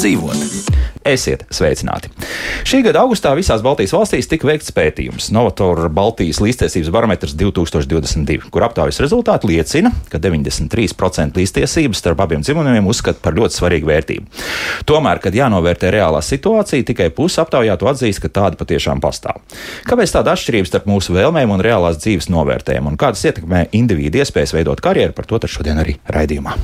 labāk dzīvot. Esiet sveicināti! Šī gada augustā visās Baltijas valstīs tika veikts pētījums Novatora Baltijas līdztiesības barometrs 2022, kur aptaujas rezultāti liecina, ka 93% līdztiesības starp abiem dzimumiem uzskata par ļoti svarīgu vērtību. Tomēr, kad jānovērtē reālā situācija, tikai puse aptaujāto atzīst, ka tāda patiešām pastāv. Kāpēc tāda atšķirība starp mūsu vēlmēm un reālās dzīves novērtējumu un kādas ietekmē individu iespējas veidot karjeru, par to šodien arī raidījumā.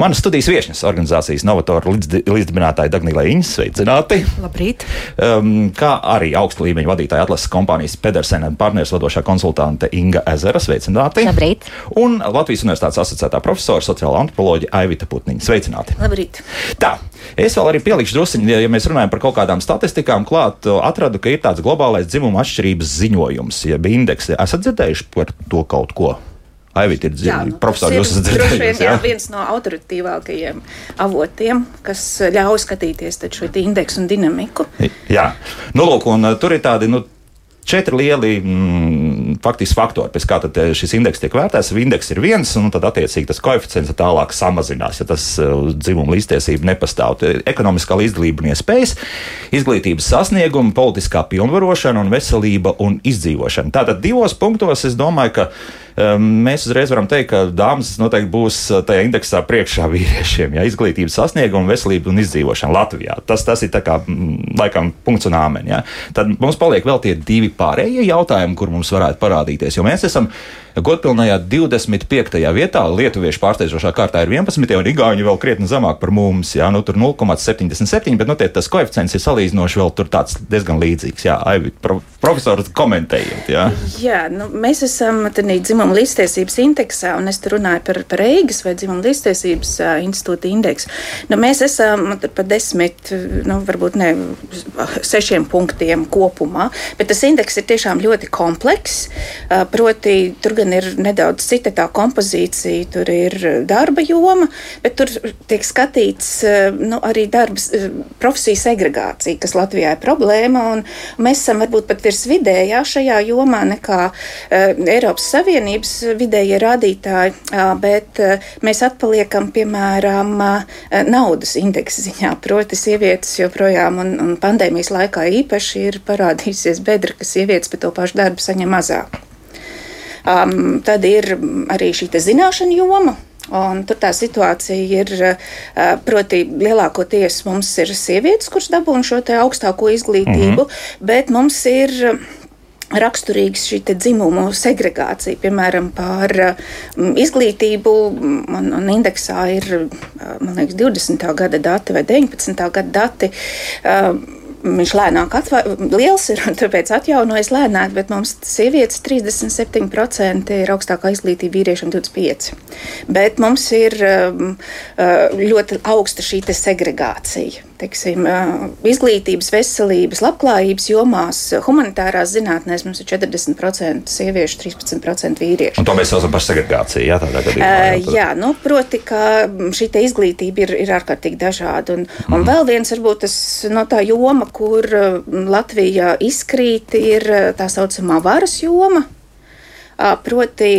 Manas studijas viesnes organizācijas Novatora līdzdibinātāja Dagnīlai Iņas Sveicināti! Labrīt! Um, kā arī augsta līmeņa vadītāja atlases kompānijas Pedersena partneris vadošā konsultante Inga Ezera. Sveicināti! Labrīt! Un Latvijas Universitātes asociētā profesora sociāla antropoloģija Aivita Putniņa. Sveicināti! Labrīt! Tā, es vēl arī pielikšu druskuļi, ja mēs runājam par kaut kādām statistikām, klāt atradu, ka ir tāds globālais dzimuma atšķirības ziņojums, jeb indeks. Esat dzirdējuši par to kaut ko? Aivīt ir jā, nu, profesori, jūs esat dzirdējuši. Jā, viens no autoritīvākajiem avotiem, kas ļauj skatīties šo indeksu un dinamiku. Jā, nu, lūk, un uh, tur ir tādi. Nu, četri lieli mm, faktiski faktori, pēc kā eh, šis indeks tiek vērtēts. Indeks ir viens, un tad attiecīgi tas koeficients tālāk samazinās, ja tas uh, dzimuma līdztiesība nepastāv. Ekonomiskā līdzdalība un iespējas, izglītības sasniegumi, politiskā pilnvarošana un veselība un izdzīvošana. Tātad divos punktos es domāju, ka mēs uzreiz varam teikt, ka dāmas noteikti būs eh, tajā indeksā priekšā vīriešiem. Ja, izglītības sasniegumi, veselība un izdzīvošana Latvijā. Tas, tas ir kā mm, laikam punkts un āmeņi. Ja. Tad mums paliek vēl tie divi pārējie jautājumi, kur mums varētu parādīties. Jo mēs esam Godpilnajā 25. vietā, Lietuviešu pārsteidzošā kārtā ir 11, un Igauni vēl krietni zemāk par mums. Jā, nu, tur 0,77, bet nu, tie, tas koeficients ir salīdzinoši vēl diezgan līdzīgs. Jā, Aivi, pro, profesors, komentējiet. Jā, jā nu, mēs esam dzimuma līdztiesības indeksā, un es tur runāju par, par Reigas vai dzimuma līdztiesības institūta indeksu. Nu, mēs esam pa desmit, nu, varbūt ne sešiem punktiem kopumā, bet tas indeks ir tiešām ļoti komplekss. Proti, tur gan ir nedaudz cita tā kompozīcija, tur ir darba joma, bet tur tiek skatīts eh, nu, arī darbs, eh, profesiju segregācija, kas Latvijā ir problēma. Mēs esam varbūt pat virs vidējā šajā jomā nekā Eiropas Savienības vidējie rādītāji, bet mēs atpaliekam piemēram naudas indeksa ziņā. Proti, sievietes joprojām un, un pandēmijas laikā īpaši ir parādījusies bedra, ka sievietes par to pašu darbu saņem mazāk. Um, tad ir arī šī zināšana joma. Un tur tā situācija ir, uh, proti, lielākoties mums ir sievietes, kuras dabūna šo augstāko izglītību, mm -hmm. bet mums ir raksturīga šī dzimumu segregācija, piemēram, par um, izglītību. Un, un indeksā ir, man liekas, 20. gada dati vai 19. gada dati. Uh, viņš lēnāk atva, liels ir un tāpēc atjaunojas lēnāk, bet mums sievietes 37% ir augstākā izglītība, vīriešiem 25%. Bet mums ir um, uh, ļoti augsta šī segregācija. Teiksim, izglītības, veselības, labklājības jomās, humanitārās zinātnēs mums ir 40% sieviešu, 13% vīriešu. Un to mēs saucam par segregāciju, jā, tādā gadījumā. Jā, uh, jā nu, proti, ka šī izglītība ir, ir ārkārtīgi dažāda. Un, un mm. vēl viens, varbūt tas no tā joma, kur mm, Latvija izkrīt, ir tā saucamā varas joma. Proti,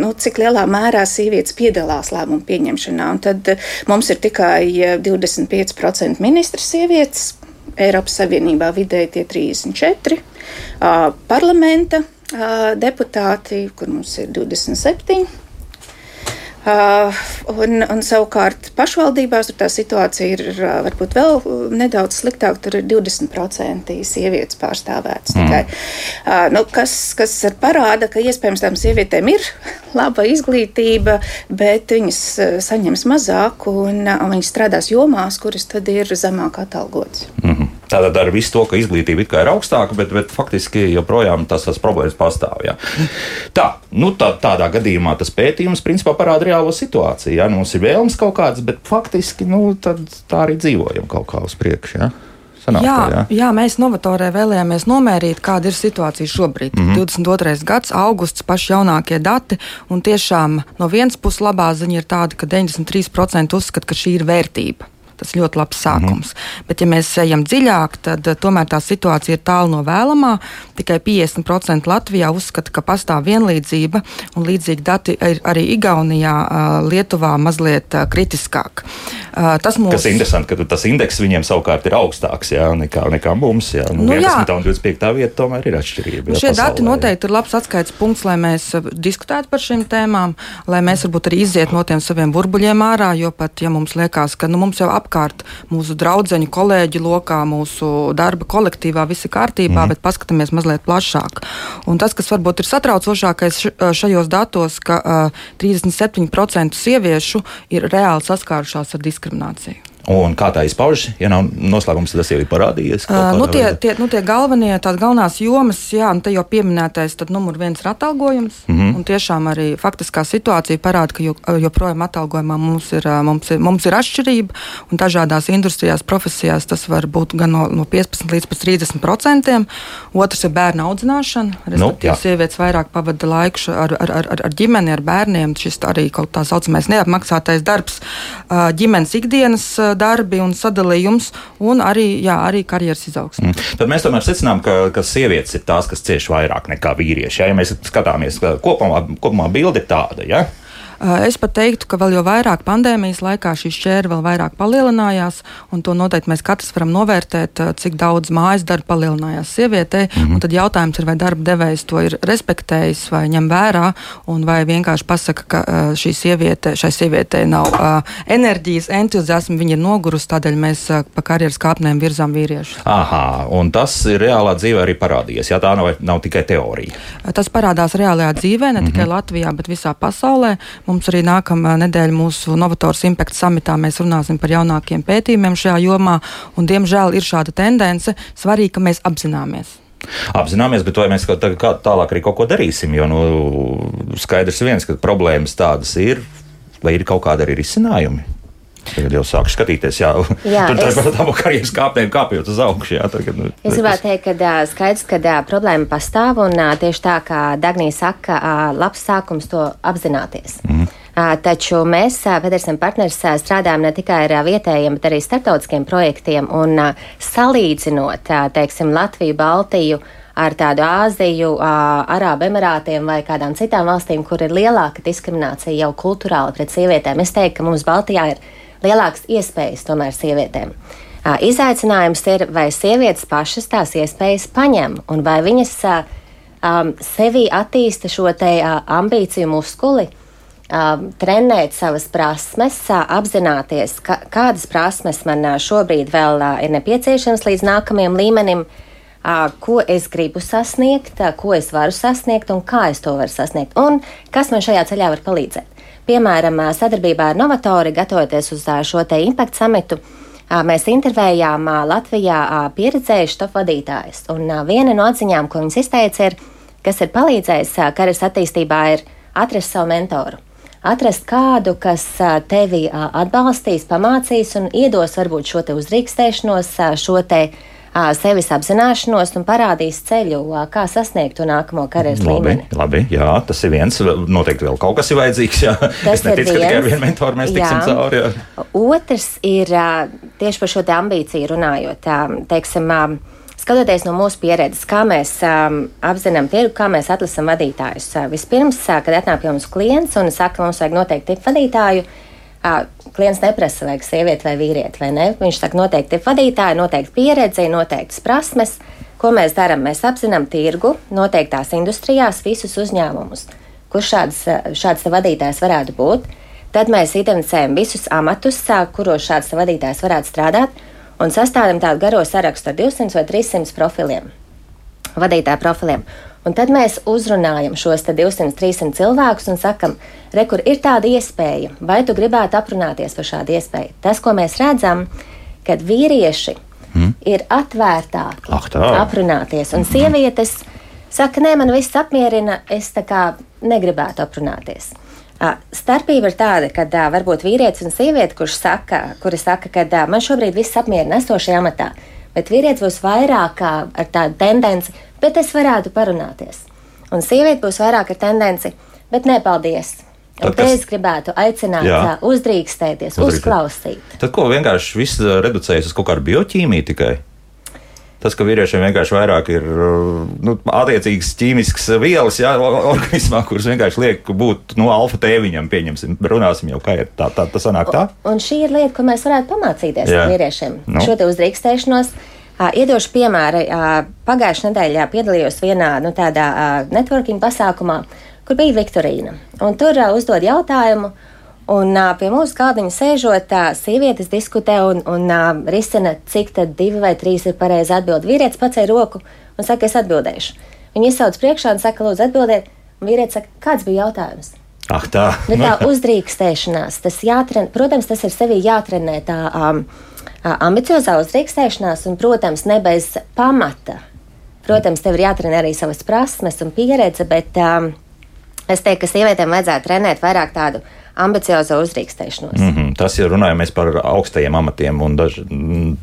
nu, cik lielā mērā sievietes piedalās lēmumu pieņemšanā. Un tad eh, mums ir tikai 25% ministra sievietes, Eiropas Savienībā vidēji tie 34, parlamenta deputāti, kur mums ir 27 Uh, un, un savukārt pašvaldībās tā situācija ir uh, varbūt vēl nedaudz sliktāka. Tur ir 20% sievietes pārstāvētas mm. tikai. Uh, nu, kas, kas parāda, ka iespējams tām sievietēm ir laba izglītība, bet viņas saņems mazāk un, un viņas strādās jomās, kuras tad ir zemāk atalgotas. Mm. Tātad ar visu to, ka izglītība ir augstāka, bet, bet faktiski joprojām tas, tas problēmas pastāv. Jā. Tā, nu, tā, tādā gadījumā tas pētījums principā parāda reālo situāciju. Jā. Nu, mums ir vēlmes kaut kādas, bet faktiski nu, tā arī dzīvojam kaut kā uz priekšu. Sanāk, jā, jā. jā, mēs novatorē vēlējāmies nomērīt, kāda ir situācija šobrīd. Mm -hmm. 22. gads, augusts, paši jaunākie dati, un tiešām no vienas puses labā ziņa ir tāda, ka 93% uzskata, ka šī ir vērtība tas ļoti labs sākums. Mm. Bet, ja mēs ejam dziļāk, tad tomēr tā situācija ir tālu no vēlamā. Tikai 50% Latvijā uzskata, ka pastāv vienlīdzība, un līdzīgi dati ir arī Igaunijā, Lietuvā mazliet kritiskāk. Tas mums... Kas ir interesanti, ka tas indeks viņiem savukārt ir augstāks jā, nekā, nekā mums. Jā. Nu, nu, 11. Jā. un 25. vieta tomēr ir atšķirība. Jā, Šie pasaulē, dati noteikti ir labs atskaites punkts, lai mēs diskutētu par šīm tēmām, lai mēs varbūt arī iziet no tiem saviem burbuļiem ārā, jo pat ja mums liekas, ka nu, mums jau apkārt mūsu draugu, kolēģi lokā, mūsu darba kolektīvā viss ir kārtībā, mm. bet paskatāmies mazliet plašāk. Un tas, kas varbūt ir satraucošākais šajos datos, ka uh, 37% sieviešu ir reāli saskārušās ar diskrimināciju. Un kā tā izpaužas, ja nav noslēgums, tas jau ir parādījies. Uh, nu, tie, tie, nu, tie galvenie, tās galvenās jomas, jā, nu, te jau pieminētais, tad numur viens ir atalgojums. Mm -hmm. Un tiešām arī faktiskā situācija parāda, ka jo, joprojām atalgojumā mums ir, mums, ir, mums ir atšķirība. Un dažādās industrijās, profesijās tas var būt gan no, no 15 līdz 30 procentiem. Otrs ir bērnu audzināšana. Respektīvi, nu, sievietes vairāk pavada laiku ar, ar, ar, ar ģimeni, ar bērniem. Šis arī kaut tā saucamais neapmaksātais darbs ģimenes ikdienas darbi un sadalījums, un arī, jā, arī karjeras izaugsme. Mm. Tad mēs tomēr secinām, ka, ka sievietes ir tās, kas cieš vairāk nekā vīrieši. Ja, ja mēs skatāmies kopumā, kopumā bilde ir tāda. Ja? Eh, es pat teiktu, ka vēl jau vairāk pandēmijas laikā šī šķēra vēl vairāk palielinājās, un to noteikti mēs katrs varam novērtēt, eh, cik daudz mājas darba palielinājās sievietē. Mm -hmm. Tad jautājums ir, vai darba devējs to ir respektējis vai ņem vērā, un vai vienkārši pasaka, ka eh, šī sieviete, šai sievietei nav enerģijas, entuziasma, viņa ir nogurusi, tādēļ mēs pa karjeras kāpnēm virzām vīriešus. Aha, un tas ir reālā dzīvē arī parādījies. Jā, tā nav, nav tikai teorija. Tas parādās reālajā dzīvē, ne mm -hmm. tikai Latvijā, bet visā pasaulē. Mums arī nākamā nedēļa mūsu Novators Impact samitā mēs runāsim par jaunākiem pētījumiem šajā jomā, un diemžēl ir šāda tendence. Svarīgi, ka mēs apzināmies. Apzināmies, bet vai mēs kā, tālāk arī kaut ko darīsim? Jo nu, skaidrs viens, ka problēmas tādas ir, vai ir kaut kādi arī risinājumi. Tagad jau sāku skatīties, es... par tām karjeras kāpnēm kāpjot uz augšu. Jā, tagad, nu, es gribētu teikt, ka skaidrs, ka problēma pastāv un tieši tā, kā Dagnija saka, labs sākums to apzināties. Mm. Uh, taču mēs, Pedersen partners, strādājam ne tikai ar vietējiem, bet arī starptautiskiem projektiem un salīdzinot, teiksim, Latviju, Baltiju, ar tādu Āziju, Arābu Emirātiem vai kādām citām valstīm, kur ir lielāka diskriminācija jau kultūrāli pret sievietēm. Es teiktu, ka mums Baltijā ir lielākas iespējas tomēr sievietēm. Izaicinājums ir, vai sievietes pašas tās iespējas paņem, un vai viņas um, sevī attīsta šo te uh, ambīciju muskuli, um, trenēt savas prasmes, uh, apzināties, ka, kādas prasmes man uh, šobrīd vēl uh, ir nepieciešamas līdz nākamajam līmenim, uh, ko es gribu sasniegt, uh, ko es varu sasniegt un kā es to varu sasniegt, un kas man šajā ceļā var palīdzēt. Piemēram, sadarbībā ar Novatori, gatavoties uz šo te Impact samitu, mēs intervējām Latvijā pieredzējuši top vadītājus. Un viena no atziņām, ko viņas izteica, ir, kas ir palīdzējis karjeras attīstībā, ir atrast savu mentoru. Atrast kādu, kas tevi atbalstīs, pamācīs un iedos varbūt šo te uzrīkstēšanos, šo te uh, sevis apzināšanos un parādīs ceļu, kā sasniegt to nākamo karjeras līmeni. Labi, jā, tas ir viens. Noteikti vēl kaut kas ir vajadzīgs. Jā. Tas es neticu, ka tikai ar vienu mentoru mēs jā. tiksim cauri. Jā. Otrs ir tieši par šo te ambīciju runājot. Teiksim, Skatoties no mūsu pieredzes, kā mēs um, apzinām tirgu, kā mēs atlasām vadītājus. Vispirms, kad atnāk pie mums klients un saka, mums vajag noteikti vadītāju, klients neprasa, vajag sievieti vai vīrieti, vai ne? Viņš saka, noteikti ir vadītāji, noteikti pieredze, noteiktas prasmes. Ko mēs darām? Mēs apzinām tirgu, noteiktās industrijās, visus uzņēmumus, kur šāds, šāds vadītājs varētu būt. Tad mēs identificējam visus amatus, kuros šāds vadītājs varētu strādāt, un sastādām tādu garo sarakstu ar 200 vai 300 profiliem, vadītāju profiliem. Un tad mēs uzrunājam šos 200, 300 cilvēkus un sakam, re, kur ir tāda iespēja, vai tu gribētu aprunāties par šādu iespēju. Tas, ko mēs redzam, kad vīrieši mm. ir atvērtāki Ach, tā. aprunāties, un sievietes saka, nē, man viss apmierina, es tā kā negribētu aprunāties. Starpība ir tāda, ka varbūt vīrietis un sieviete, kurš saka, kuri saka, ka man šobrīd viss apmierina esošajā amatā, bet vīrietis būs vairāk ar tādu tendenci bet es varētu parunāties. Un sieviete būs vairāk ar tendenci, bet nepaldies. Un te es gribētu aicināt, Jā. uzdrīkstēties, Uzdrīkstēt. uzklausīt. Tad ko vienkārši viss reducējas uz kaut kādu bioķīmiju tikai? Tas, ka vīriešiem vienkārši vairāk ir nu, attiecīgas ķīmiskas vielas jā, organismā, kuras vienkārši liek būt nu, alfa tēviņam, pieņemsim, runāsim jau, kā ir tā, tā, tā sanāk tā. Un šī ir lieta, ko mēs varētu pamācīties no vīriešiem. Nu. Šo te uzdrīkstēšanos. Iedošu piemēru. Pagājušajā nedēļā piedalījos vienā nu, tādā networking pasākumā, kur bija Viktorīna. Un tur uzdod jautājumu, Un pie mūsu kādiņa sēžot, sievietes diskutē un, un risina, cik tad divi vai trīs ir pareizi atbildēt. Vīrietis pacēla roku un saka, es atbildēšu. Viņa izsauc priekšā un saka, lūdzu, atbildiet. Un vīrietis saka, kāds bija jautājums? Ah, tā nu, tā uzdrīkstēšanās, tas jātrenē, protams, tas ir sevī jātrenē tā um, ambiciozā uzdrīkstēšanās, un, protams, ne bez pamata. Protams, tev ir jātrenē arī savas prasmes un pieredze, bet um, es teiktu, ka sievietēm vajadzētu trenēt vairāk tādu ambiciozo uzdrīkstēšanos. Mm -hmm. Tas ir runājot par augstajiem amatiem, daž,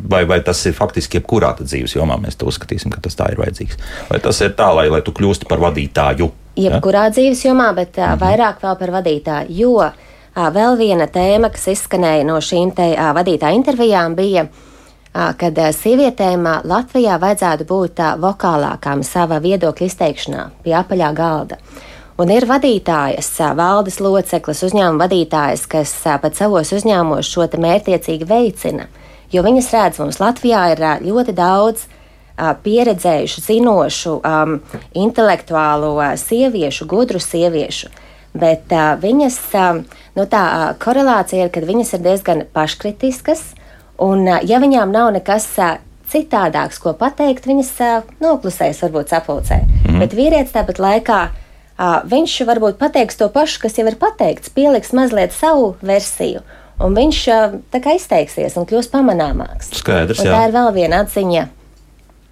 vai, vai tas ir faktiski jebkurā dzīves jomā, mēs to uzskatīsim, ka tas tā ir vajadzīgs. Vai tas ir tā, lai, lai tu kļūsti par vadītāju? Jebkurā ja? dzīves jomā, bet mm -hmm. vairāk vēl par vadītāju. Jo vēl viena tēma, kas izskanēja no šīm te vadītāju intervijām, bija kad sievietēm Latvijā vajadzētu būt vokālākām sava viedokļa izteikšanā pie apaļā galda. Un ir vadītājas, valdes loceklis, uzņēmuma vadītājas, kas pat savos uzņēmumos šo mērķiecīgi veicina. Jo viņas redz, mums Latvijā ir ļoti daudz pieredzējušu, zinošu, um, intelektuālu sieviešu, gudru sieviešu. Bet uh, viņas, uh, nu tā uh, korelācija ir, ka viņas ir diezgan paškritiskas, un uh, ja viņām nav nekas uh, citādāks, ko pateikt, viņas uh, noklusēs, varbūt sapulcē. Mm. Bet vīrietis tāpat laikā uh, viņš varbūt pateiks to pašu, kas jau ir pateikts, pieliks mazliet savu versiju. Un viņš tā kā izteiksies un kļūs pamanāmāks. Skaidrs, un tā ir vēl viena atziņa.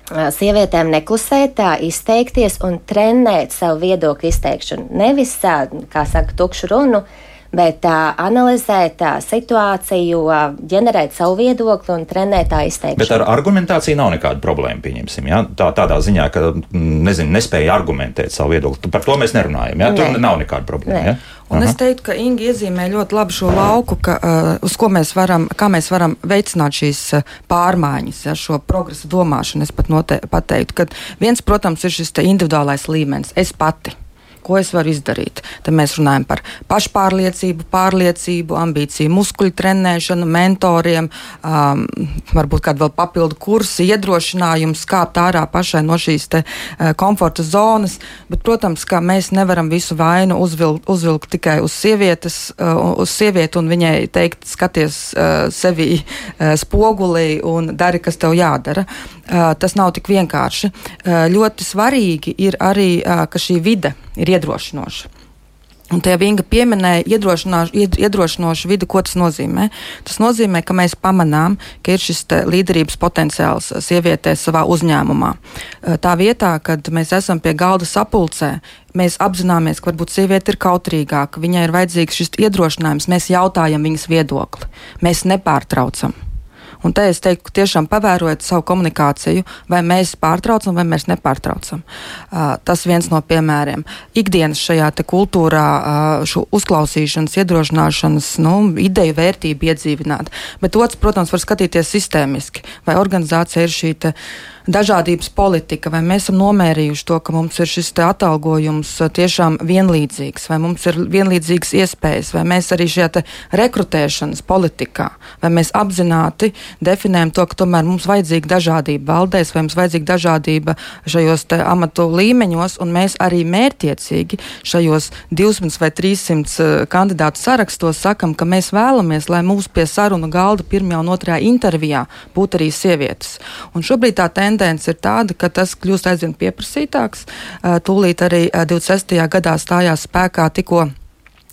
Sievietēm neklusēt, tā izteikties un trenēt savu viedokļu izteikšanu. Nevis, kā saka, tukšu runu, uh, bet uh, analizēt uh, situāciju, uh, ģenerēt savu viedokli un trenēt tā izteikšanu. Bet ar argumentāciju nav nekāda problēma, pieņemsim. Ja? Tā, tādā ziņā, ka nezinu, nespēja argumentēt savu viedokli. Par to mēs nerunājam. Ja? Tur nav nekāda problēma. Ne. Ja? Un Aha. es teiktu, ka Inga iezīmē ļoti labi šo lauku, ka, uh, uz ko mēs varam, kā mēs varam veicināt šīs uh, pārmaiņas, ja, šo progresu domāšanu. Es pat note, pateiktu, ka viens, protams, ir šis individuālais līmenis. Es pati ko es varu izdarīt. Tad mēs runājam par pašpārliecību, pārliecību, ambīciju, muskuļu trenēšanu, mentoriem, um, varbūt kādu vēl papildu kursu, iedrošinājumu, kāpt ārā pašai no šīs te, uh, komforta zonas. Bet, protams, ka mēs nevaram visu vainu uzvilkt, uzvilkt tikai uz sievietes, uh, uz sievieti un viņai teikt, skaties uh, sevi uh, spogulī un dari, kas tev jādara. Uh, tas nav tik vienkārši. Uh, ļoti svarīgi ir arī, uh, ka šī vide ir iedrošinoša. Un tie Vinga pieminēja iedrošinošu vidi, ko tas nozīmē. Tas nozīmē, ka mēs pamanām, ka ir šis līderības potenciāls sievietē savā uzņēmumā. Tā vietā, kad mēs esam pie galda sapulcē, mēs apzināmies, ka varbūt sieviete ir kautrīgāka, viņai ir vajadzīgs šis iedrošinājums, mēs jautājam viņas viedokli, mēs nepārtraucam. Un te es teiktu, tiešām pavērojot savu komunikāciju, vai mēs pārtraucam, vai mēs nepārtraucam. Uh, tas viens no piemēriem. Ikdienas šajā kultūrā uh, šo uzklausīšanas, iedrošināšanas nu, ideju vērtību iedzīvināt. Bet otrs, protams, var skatīties sistēmiski, vai organizācija ir šī dažādības politika, vai mēs esam nomērījuši to, ka mums ir šis atalgojums uh, tiešām vienlīdzīgs, vai mums ir vienlīdzīgas iespējas, vai mēs arī šajā rekrutēšanas politikā, vai mēs apzināti definējam to, ka tomēr mums vajadzīga dažādība valdēs, vai mums vajadzīga dažādība šajos amatu līmeņos, un mēs arī mērķiecīgi šajos 200 vai 300 uh, kandidātu sarakstos sakam, ka mēs vēlamies, lai mūsu pie sarunu galda pirmajā un otrajā intervijā būtu arī sievietes. Un šobrīd tā tendence tendence ir tāda, ka tas kļūst aizvien pieprasītāks. Tūlīt arī 26. gadā stājās spēkā tikko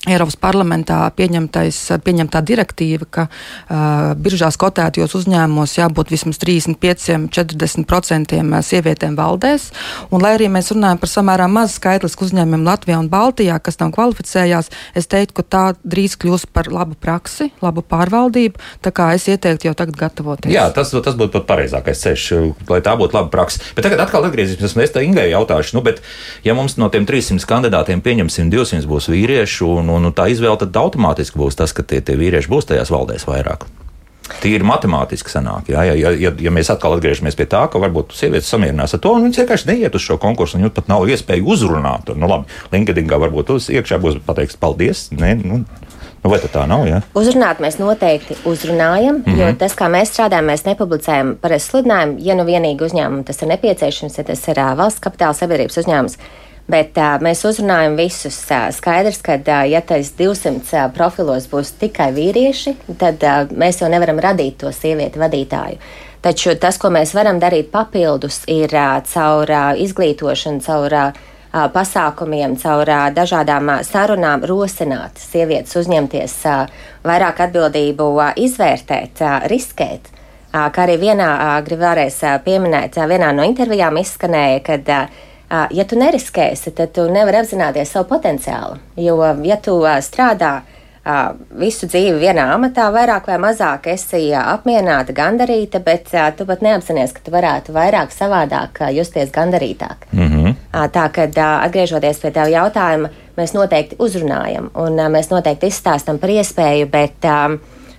Eiropas parlamentā pieņemtā direktīva, ka uh, biržās kotētajos uzņēmumos jābūt vismaz 35-40% sievietēm valdēs. Un, lai arī mēs runājam par samērā mazu skaitlisku uzņēmumiem Latvijā un Baltijā, kas tam kvalificējās, es teiktu, ka tā drīz kļūs par labu praksi, labu pārvaldību. Tā kā es ieteiktu jau tagad gatavoties. Jā, tas, tas būtu pat pareizākais ceļš, lai tā būtu laba praksa. Bet tagad atkal atgriezīsimies. Es te Ingai jautāšu, nu, bet ja mums no tiem 300 kandidātiem pieņemsim 200 būs vīriešu un un tā izvēle tad automātiski būs tas, ka tie, tie vīrieši būs tajās valdēs vairāk. Tīri matemātiski sanāk, jā, ja, ja, ja, ja mēs atkal atgriežamies pie tā, ka varbūt sievietes samierinās ar to, un viņas vienkārši neiet uz šo konkursu, un jums pat nav iespēja uzrunāt. Un, nu, labi, LinkedInā varbūt uz iekšā būs pateiks paldies. Ne, nu, Nu, vai tā nav? Ja? Uzrunāt mēs noteikti uzrunājam, mm -hmm. jo tas, kā mēs strādājam, mēs nepublicējam parasti sludinājumu. Ja nu vienīgi uzņēmumam tas ir nepieciešams, ja tas ir uh, valsts kapitāla sabiedrības uzņēmums, Bet uh, mēs uzrunājam visus. Uh, skaidrs, ka, uh, ja tais 200 uh, profilos būs tikai vīrieši, tad uh, mēs jau nevaram radīt to sievieti vadītāju. Taču tas, ko mēs varam darīt papildus, ir caur izglītošanu, caur pasākumiem, caur dažādām sarunām rosināt sievietes uzņemties vairāk atbildību, izvērtēt, riskēt. Kā arī vienā, gribu vēlreiz pieminēt, vienā no intervijām izskanēja, ka, ja tu neriskēsi, tad tu nevari apzināties savu potenciālu. Jo, ja tu strādā visu dzīvi vienā amatā, vairāk vai mazāk esi apmierināta, gandarīta, bet tu pat neapzinājies, ka tu varētu vairāk savādāk justies gandarītāk. Mm -hmm. Tā kā atgriežoties pie tā jautājuma, mēs noteikti uzrunājam un mēs noteikti izstāstam par iespēju, bet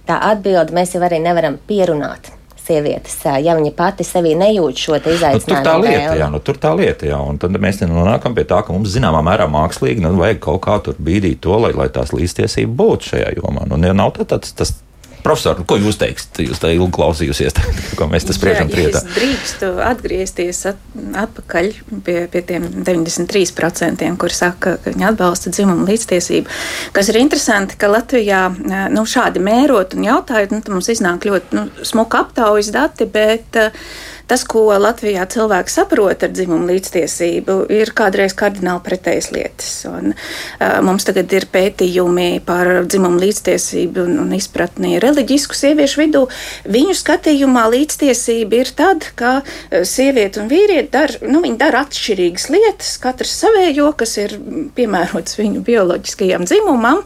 tā atbildi mēs jau arī nevaram pierunāt sievietes, ja viņa pati sevī nejūt šo izaicinājumu. Nu, tur tā lieta, jā, nu, tur tā lieta, jā, un tad mēs nonākam pie tā, ka mums zināmā mērā mākslīgi nu, vajag kaut kā tur bīdīt to, lai, lai tās līdztiesība būtu šajā jomā. Nu, nav tā, tāds, tas, Profesor, ko jūs teiksiet? Jūs tā ilgi klausījāties, ko mēs te spriežam trietā. Es drīkstu atgriezties at, atpakaļ pie, pie tiem 93%, kuri saka, ka viņi atbalsta dzimumu līdztiesību. Kas ir interesanti, ka Latvijā nu, šādi mērot un jautājot, nu, mums iznāk ļoti nu, smuka aptaujas dati, bet uh, Tas, ko Latvijā cilvēki saprot ar dzimumu līdztiesību, ir kādreiz kardināli pretējas lietas. Un, uh, mums tagad ir pētījumi par dzimumu līdztiesību un, un izpratni reliģisku sieviešu vidū. Viņu skatījumā līdztiesība ir tad, ka sieviete un vīrieti dara, nu, dara atšķirīgas lietas, katrs savējo, kas ir piemērots viņu bioloģiskajam dzimumam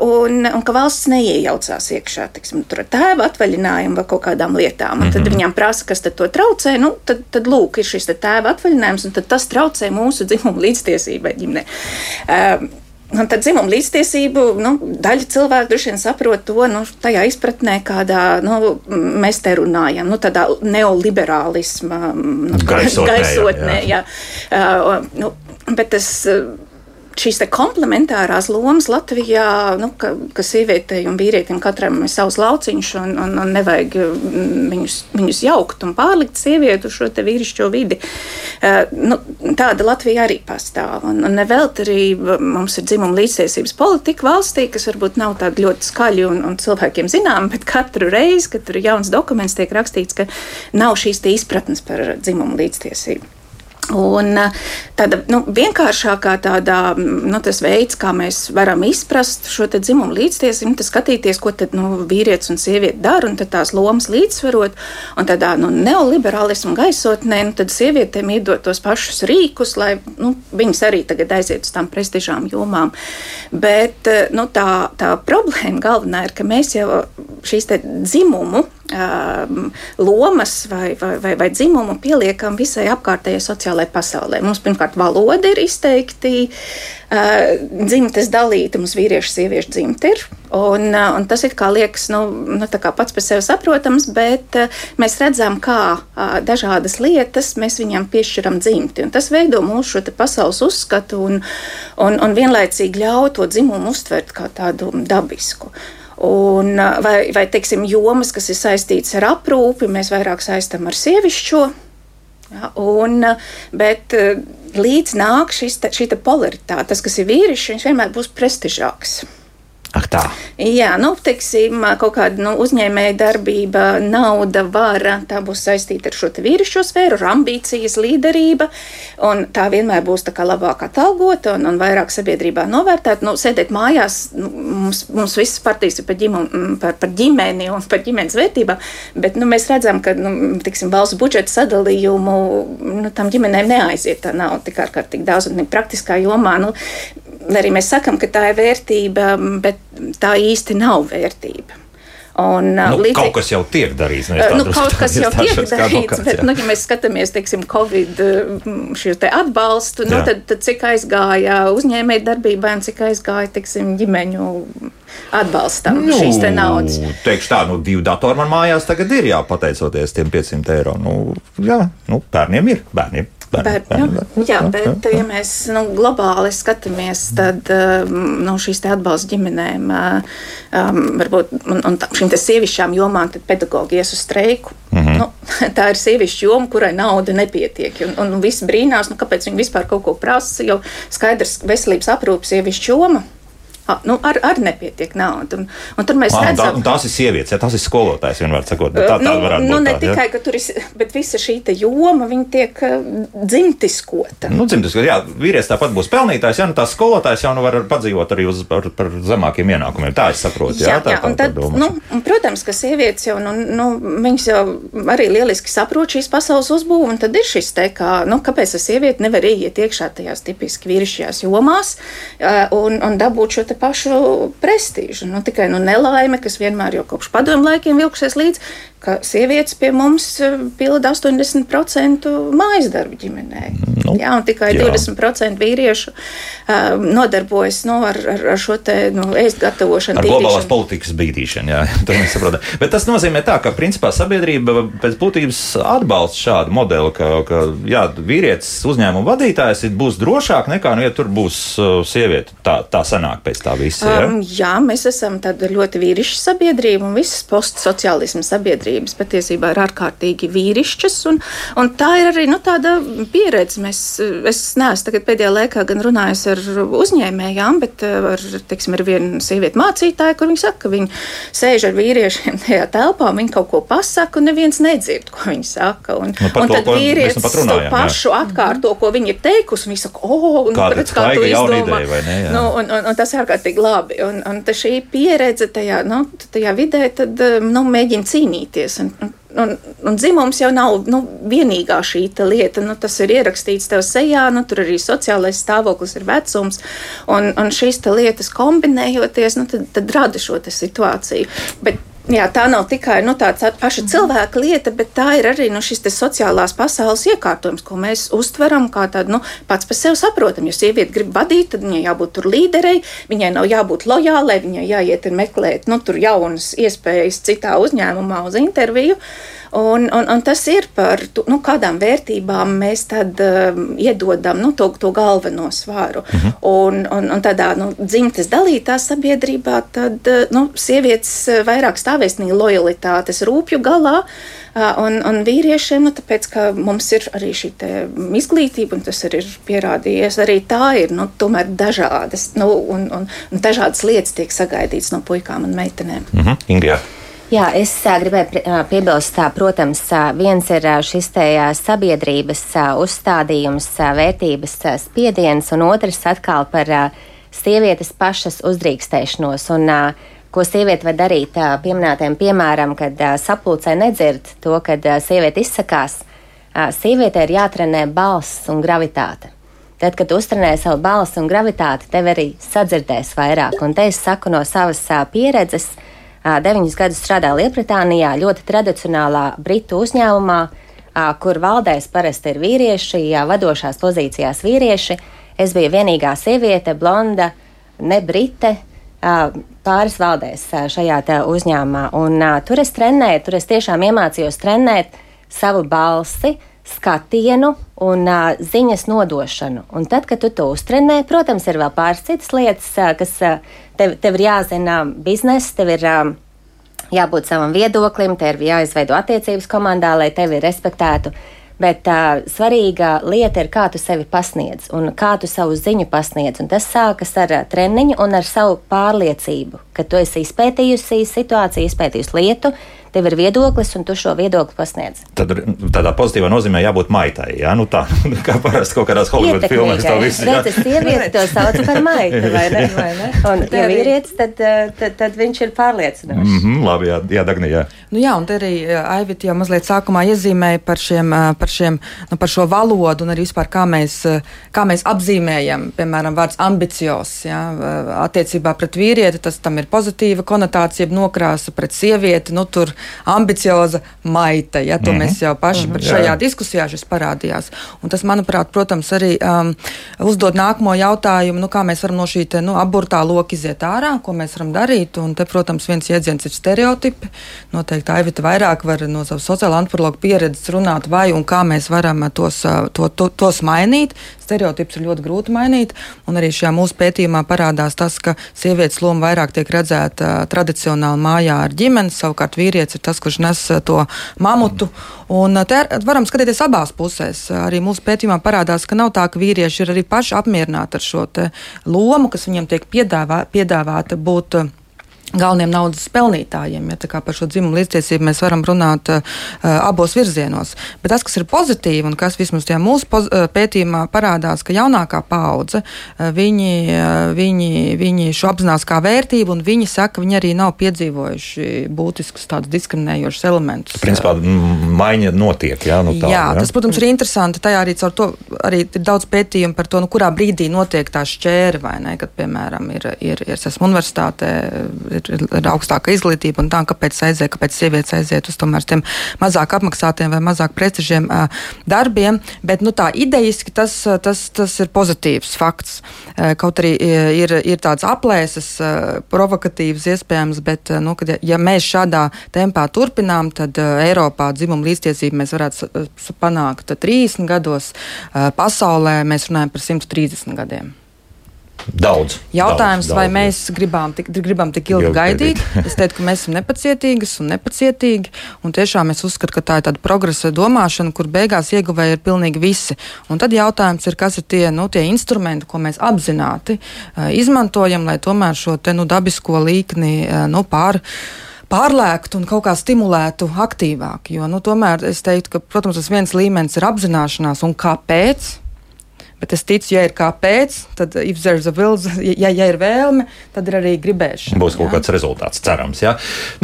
un, un ka valsts neiejaucās iekšā, tiksim, tur tēva atvaļinājumu vai kaut kādām lietām. Un tad mm -hmm. viņam prasa, kas to traucē. Nu, tad, tad lūk, ir šis tēva atvaļinājums, un tas traucē mūsu dzimumu līdztiesībai ģimenē. Um, Un tad dzimuma līdztiesību nu, daļa cilvēku droši vien saprot to nu, tajā izpratnē, kādā nu, mēs te runājam, nu, tādā neoliberālisma nu, gaisotnē. gaisotnē jā. Jā. Uh, nu, bet tas šīs komplementārās lomas Latvijā, nu, ka, ka sievietei un vīrietim katram ir savs lauciņš, un, un, un nevajag mm, viņus, viņus jaukt un pārlikt sievieti uz šo vīrišķo vidi. Uh, nu, tāda Latvija arī pastāv. Un, un nevelt arī mums ir dzimuma līdztiesības politika valstī, kas varbūt nav tāda ļoti skaļa un, un cilvēkiem zinām, bet katru reizi, kad tur ir jauns dokuments, tiek rakstīts, ka nav šīs izpratnes par dzimumu līdztiesību. Un eh, tāda nu, vienkāršākā tādā, nu, veids, kā mēs varam izprast šo dzimumu līdztiesību, nu, skatīties, ko tad, nu, vīrietis un sieviete dara, un tās lomas līdzsvarot. Un tādā nu, neoliberālismu gaisotnē, nu, sievietēm iedot tos pašus rīkus, lai nu, viņas arī tagad aiziet uz tām prestižām jomām. Bet eh, nu, tā, tā problēma galvenā ir, ka mēs jau šīs dzimumu um, lomas vai, vai, vai, vai dzimumu pieliekam visai apkārtējai sociālajai pasaulē. Mums pirmkārt valoda ir izteikti uh, dzimtes dalīta, mums vīriešu sieviešu dzimte ir. Un, uh, un tas ir kā liekas, nu, nu kā pats par sevi saprotams, bet uh, mēs redzam, kā dažādas lietas mēs viņam piešķiram dzimti. Un tas veido mūsu pasaules uzskatu un, un, un vienlaicīgi ļauj to dzimumu uztvert kā tādu dabisku. Un, vai, vai teiksim, jomas, kas ir saistītas ar aprūpi, mēs vairāk saistām ar sievišķo. Ja, un, bet līdz nāk šis, šī polaritāte, tas, kas ir vīrišķis, viņš vienmēr būs prestižāks. Ak, tā. Jā, nu, teiksim, kaut kāda nu, uzņēmēja darbība, nauda, vara, tā būs saistīta ar šo vīrišķo sfēru, ambīcijas, līderība. Tā vienmēr būs tā labāk atalgota un, un vairāk sabiedrībā novērtēta. Nu, sēdēt mājās, nu, mums, mums visas partijas ir par, ģimu, par, par ģimeni un par ģimenes vērtībām, bet nu, mēs redzam, ka nu, tiksim, valsts budžeta sadalījumu nu, tam ģimenēm neaiziet. Tā nav tik ārkārtīgi daudz un praktiskā jomā. Nu, arī mēs sakām, ka tā ir vērtība, bet tā īsti nav vērtība. Un, nu, līdzīgi, kaut kas jau tiek darīts. Nu, kaut kas jau tiek darīts, bet, nu, ja mēs skatāmies, teiksim, Covid šo te atbalstu, nu, tad, tad cik aizgāja uzņēmēji darbībai un cik aizgāja, teiksim, ģimeņu atbalstam nu, šīs te naudas. Teikšu tā, nu, divi datori man mājās tagad ir, jā, pateicoties tiem 500 eiro. Nu, jā, nu, bērniem ir, bērniem. Bet, nu, jā, bet, ja mēs nu, globāli skatāmies, tad nu, šīs atbalsta ģimenēm, um, varbūt un, un šīm sievišķām jomām, tad pedagogi ies uz streiku. Mm -hmm. nu, tā ir sievišķa joma, kurai nauda nepietiek. Un, un visi brīnās, nu, kāpēc viņi vispār kaut ko prasa. Jo skaidrs, veselības aprūpas sievišķa joma nu, ar, ar nepietiek naudas. Un, un tur mēs ah, redzam, ka tās ir sievietes, ja tas ir skolotājs vienmēr sakot. Tā, tā nu, varētu nu, būt. Ne tā, tikai, ja? ka tur ir, bet visa šī joma, viņa tiek dzimtiskota. Nu, dzimtiskota, jā, vīrietis tāpat būs pelnītājs, ja nu tās skolotājs jau nu var padzīvot arī uz, par, par zemākiem ienākumiem. Tā es saprotu. Jā, jā, tā, jā tā, un tad, nu, un, protams, ka sievietes jau, nu, nu, viņas jau arī lieliski saprot šīs pasaules uzbūvu, un tad ir šis te, kā, nu, kāpēc sieviete nevar ieiet iekšā tajās tipiski vīrišķajās jomās un, un dabūt šo te pašu prestižu. Nu, tikai nu, nelaime, kas vienmēr jau kopš padomu laikiem vilksies līdzi, ka sievietes pie mums eh, pilda 80% mājas darbu ģimenē. Nu, jā, un tikai jā. 20% vīriešu uh, nodarbojas nu, ar, ar, ar šo te nu, ēst gatavošanu. Ar globālās politikas bīdīšanu, jā, to mēs saprotam. Bet tas nozīmē tā, ka principā sabiedrība pēc būtības atbalsta šādu modeli, ka, ka jā, vīrietis uzņēmuma vadītājs būs drošāk nekā, nu, ja tur būs uh, sieviete. Tā, tā sanāk pēc tā visa. Jā, um, jā mēs esam ļoti vīrišķa sabiedrība un visas postsociālisma sabiedrība sabiedrības patiesībā ir ārkārtīgi vīrišķas. Un, un tā ir arī nu, tāda pieredze. Mēs, es neesmu pēdējā laikā gan runājis ar uzņēmējām, bet eh, ar, teiksim, ar vienu sievieti mācītāju, kur viņa saka, ka viņi sēž ar vīriešiem tajā telpā, viņi kaut ko pasaka, un neviens nedzird, ko viņi saka. Un, nu, un tad to, vīrietis to pašu jā. atkārto, ko viņi ir teikusi, un viņi saka, oh, un, Kāda, kā tu izdomā. Ideja, ne, nu, un, un, un tas ir ārkārtīgi labi. Un, un šī pieredze tajā, nu, tajā vidē tad, nu, mēģina cīnīties attiekties. Un, un, un dzimums jau nav nu, vienīgā šī lieta. Nu, tas ir ierakstīts tev sejā, nu, tur arī sociālais stāvoklis ir vecums. Un, un šīs lietas kombinējoties, nu, tad, tad rada šo situāciju. Bet, Jā, tā nav tikai nu, tāda paša cilvēka lieta, bet tā ir arī nu, šis sociālās pasaules iekārtojums, ko mēs uztveram kā tādu nu, pats par sevi saprotamu. Ja sieviete grib vadīt, tad viņai jābūt tur līderei, viņai nav jābūt lojālai, viņai jāiet un meklēt nu, jaunas iespējas citā uzņēmumā uz interviju. Uh, Un, un, un tas ir par tu, nu, kādām vērtībām mēs tad um, iedodam nu, to, to galveno svāru. Uh mhm. -huh. un, un, un tādā nu, dzimtes dalītā sabiedrībā tad uh, nu, sievietes uh, vairāk stāvēs nī lojalitātes rūpju galā. Uh, un, un vīriešiem, nu, tāpēc, ka mums ir arī šī izglītība, un tas arī ir pierādījies, arī tā ir nu, dažādas, nu, un, un, un dažādas lietas tiek sagaidītas no puikām un meitenēm. Uh mhm. -huh. Ingrijā. Jā, es gribēju piebilst, viens viens ir šis te sabiedrības uzstādījums, vērtības spiediens, un otrs atkal par sievietes pašas uzdrīkstēšanos. Un, ko sieviete var darīt, pieminētiem piemēram, kad sapulcē nedzird to, kad sieviete izsakās. Sievietē ir jātrenē balss un gravitāte. Tad, kad uztrenē savu balsi un gravitāti, tev arī sadzirdēs vairāk. Un te es saku no savas pieredzes, uh, Deviņus gadus strādāju Lielbritānijā, ļoti tradicionālā britu uzņēmumā, kur valdēs parasti ir vīrieši, jā, vadošās pozīcijās vīrieši. Es biju vienīgā sieviete, blonda, ne brite. Pāris valdēs šajā uzņēmumā, un uh, tur es trenēju, tur es tiešām iemācījos trenēt savu balsi, skatienu un uh, ziņas nodošanu. Un tad, kad tu to uztrenē, protams, ir vēl pāris citas lietas, uh, kas uh, tev, tev ir jāzina biznesa, tev ir um, jābūt savam viedoklim, tev ir jāizveido attiecības komandā, lai tevi respektētu. Bet uh, svarīga lieta ir, kā tu sevi pasniedz un kā tu savu ziņu pasniedz. Un tas sākas ar uh, treniņu un ar savu pārliecību, ka tu esi izpētījusi situāciju, izpētījusi lietu, tev ir viedoklis, un tu šo viedokli pasniedz. Tad tādā pozitīvā nozīmē jābūt maitai. Jā, nu tā kā parasti kaut kādās Holivudas filmās tā viss ir. Redz, sieviete to sauc par maitu, vai ne? Vai ne? Un, ja vīrietis, tad, eh, tad, tad viņš ir pārliecinošs. Mm -hmm, labi, jā, jā Dagni, jā. Nu jā, un te arī eh, Aivit jau mazliet sākumā iezīmēja par, šiem, eh, par, šiem, nu, par šo valodu un arī vispār kā mēs, kā mēs apzīmējam, piemēram, vārds ambicios. Jā, attiecībā pret vīrieti tas tam ir pozitīva konotācija, nokrāsa pret sievieti, nu tur ambicioza maita. Ja, to mm -hmm. mēs jau paši mm -hmm, šajā jā. diskusijā parādījās. Un tas, manuprāt, protams, arī um, uzdod nākamo jautājumu, nu, kā mēs varam no šī te, nu, aburtā loka iziet ārā, ko mēs varam darīt. Un te, protams, viens jēdziens ir stereotipi. Noteikti Aivita vairāk var no savas sociālā antropologa pieredzes runāt, vai un kā mēs varam tos, uh, to, to, tos mainīt. Stereotipus ir ļoti grūti mainīt, un arī šajā mūsu pētījumā parādās tas, ka sievietes loma vairāk tiek redzēta uh, tradicionāli mājā ar ģimeni, savukārt vīrietis ir tas, kurš nes uh, to mamutu. Un te varam skatīties abās pusēs. Arī mūsu pētījumā parādās, ka nav tā, ka vīrieši ir arī paši apmierināti ar šo lomu, kas viņiem tiek piedāvā, piedāvāta būt galveniem naudas pelnītājiem. Ja, par šo dzimumu līdztiesību mēs varam runāt uh, abos virzienos. Bet tas, kas ir pozitīvi un kas vismaz tajā mūsu poz, uh, pētījumā parādās, ka jaunākā paudze uh, viņi, uh, viņi, viņi šo apzinās kā vērtību un viņi saka, ka viņi arī nav piedzīvojuši būtiskus tādus diskriminējošus elementus. Principā maiņa notiek. Jā, nu tā, jā, jā, tas, protams, ir interesanti. Tajā arī, to, arī ir daudz pētījumu par to, nu, kurā brīdī notiek tā šķēra vai ne, kad, piemēram, ir, ir, ir es esmu universitātē. Ir, ir, augstāka izglītība un tā, kāpēc aiziet, kāpēc sievietes aiziet uz tomēr tiem mazāk apmaksātiem vai mazāk prestižiem darbiem. Bet nu, tā idejiski tas, tas, tas ir pozitīvs fakts. Kaut arī ir, ir tāds aplēses, provokatīvs iespējams, bet nu, kad, ja, mēs šādā tempā turpinām, tad Eiropā dzimumu līdztiesību mēs varētu panākt 30 gados. Pasaulē mēs runājam par 130 gadiem. Daudz. Jautājums, daudz, vai daudz, mēs gribam tik, gribam tik ilgi gaidīt? es teiktu, ka mēs esam nepacietīgas un nepacietīgi. Un tiešām es uzskatu, ka tā ir tāda progresa domāšana, kur beigās ieguvēji ir pilnīgi visi. Un tad jautājums ir, kas ir tie, nu, tie instrumenti, ko mēs apzināti uh, izmantojam, lai tomēr šo te, nu, dabisko līkni uh, nu, pār pārlēkt un kaut kā stimulētu aktīvāk. Jo, nu, tomēr es teiktu, ka, protams, tas viens līmenis ir apzināšanās un kāpēc. Bet es ticu, ja ir kāpēc, tad if there's a will, ja, ja ir vēlme, tad ir arī gribēšana. Būs kaut jā. kāds rezultāts, cerams. Jā.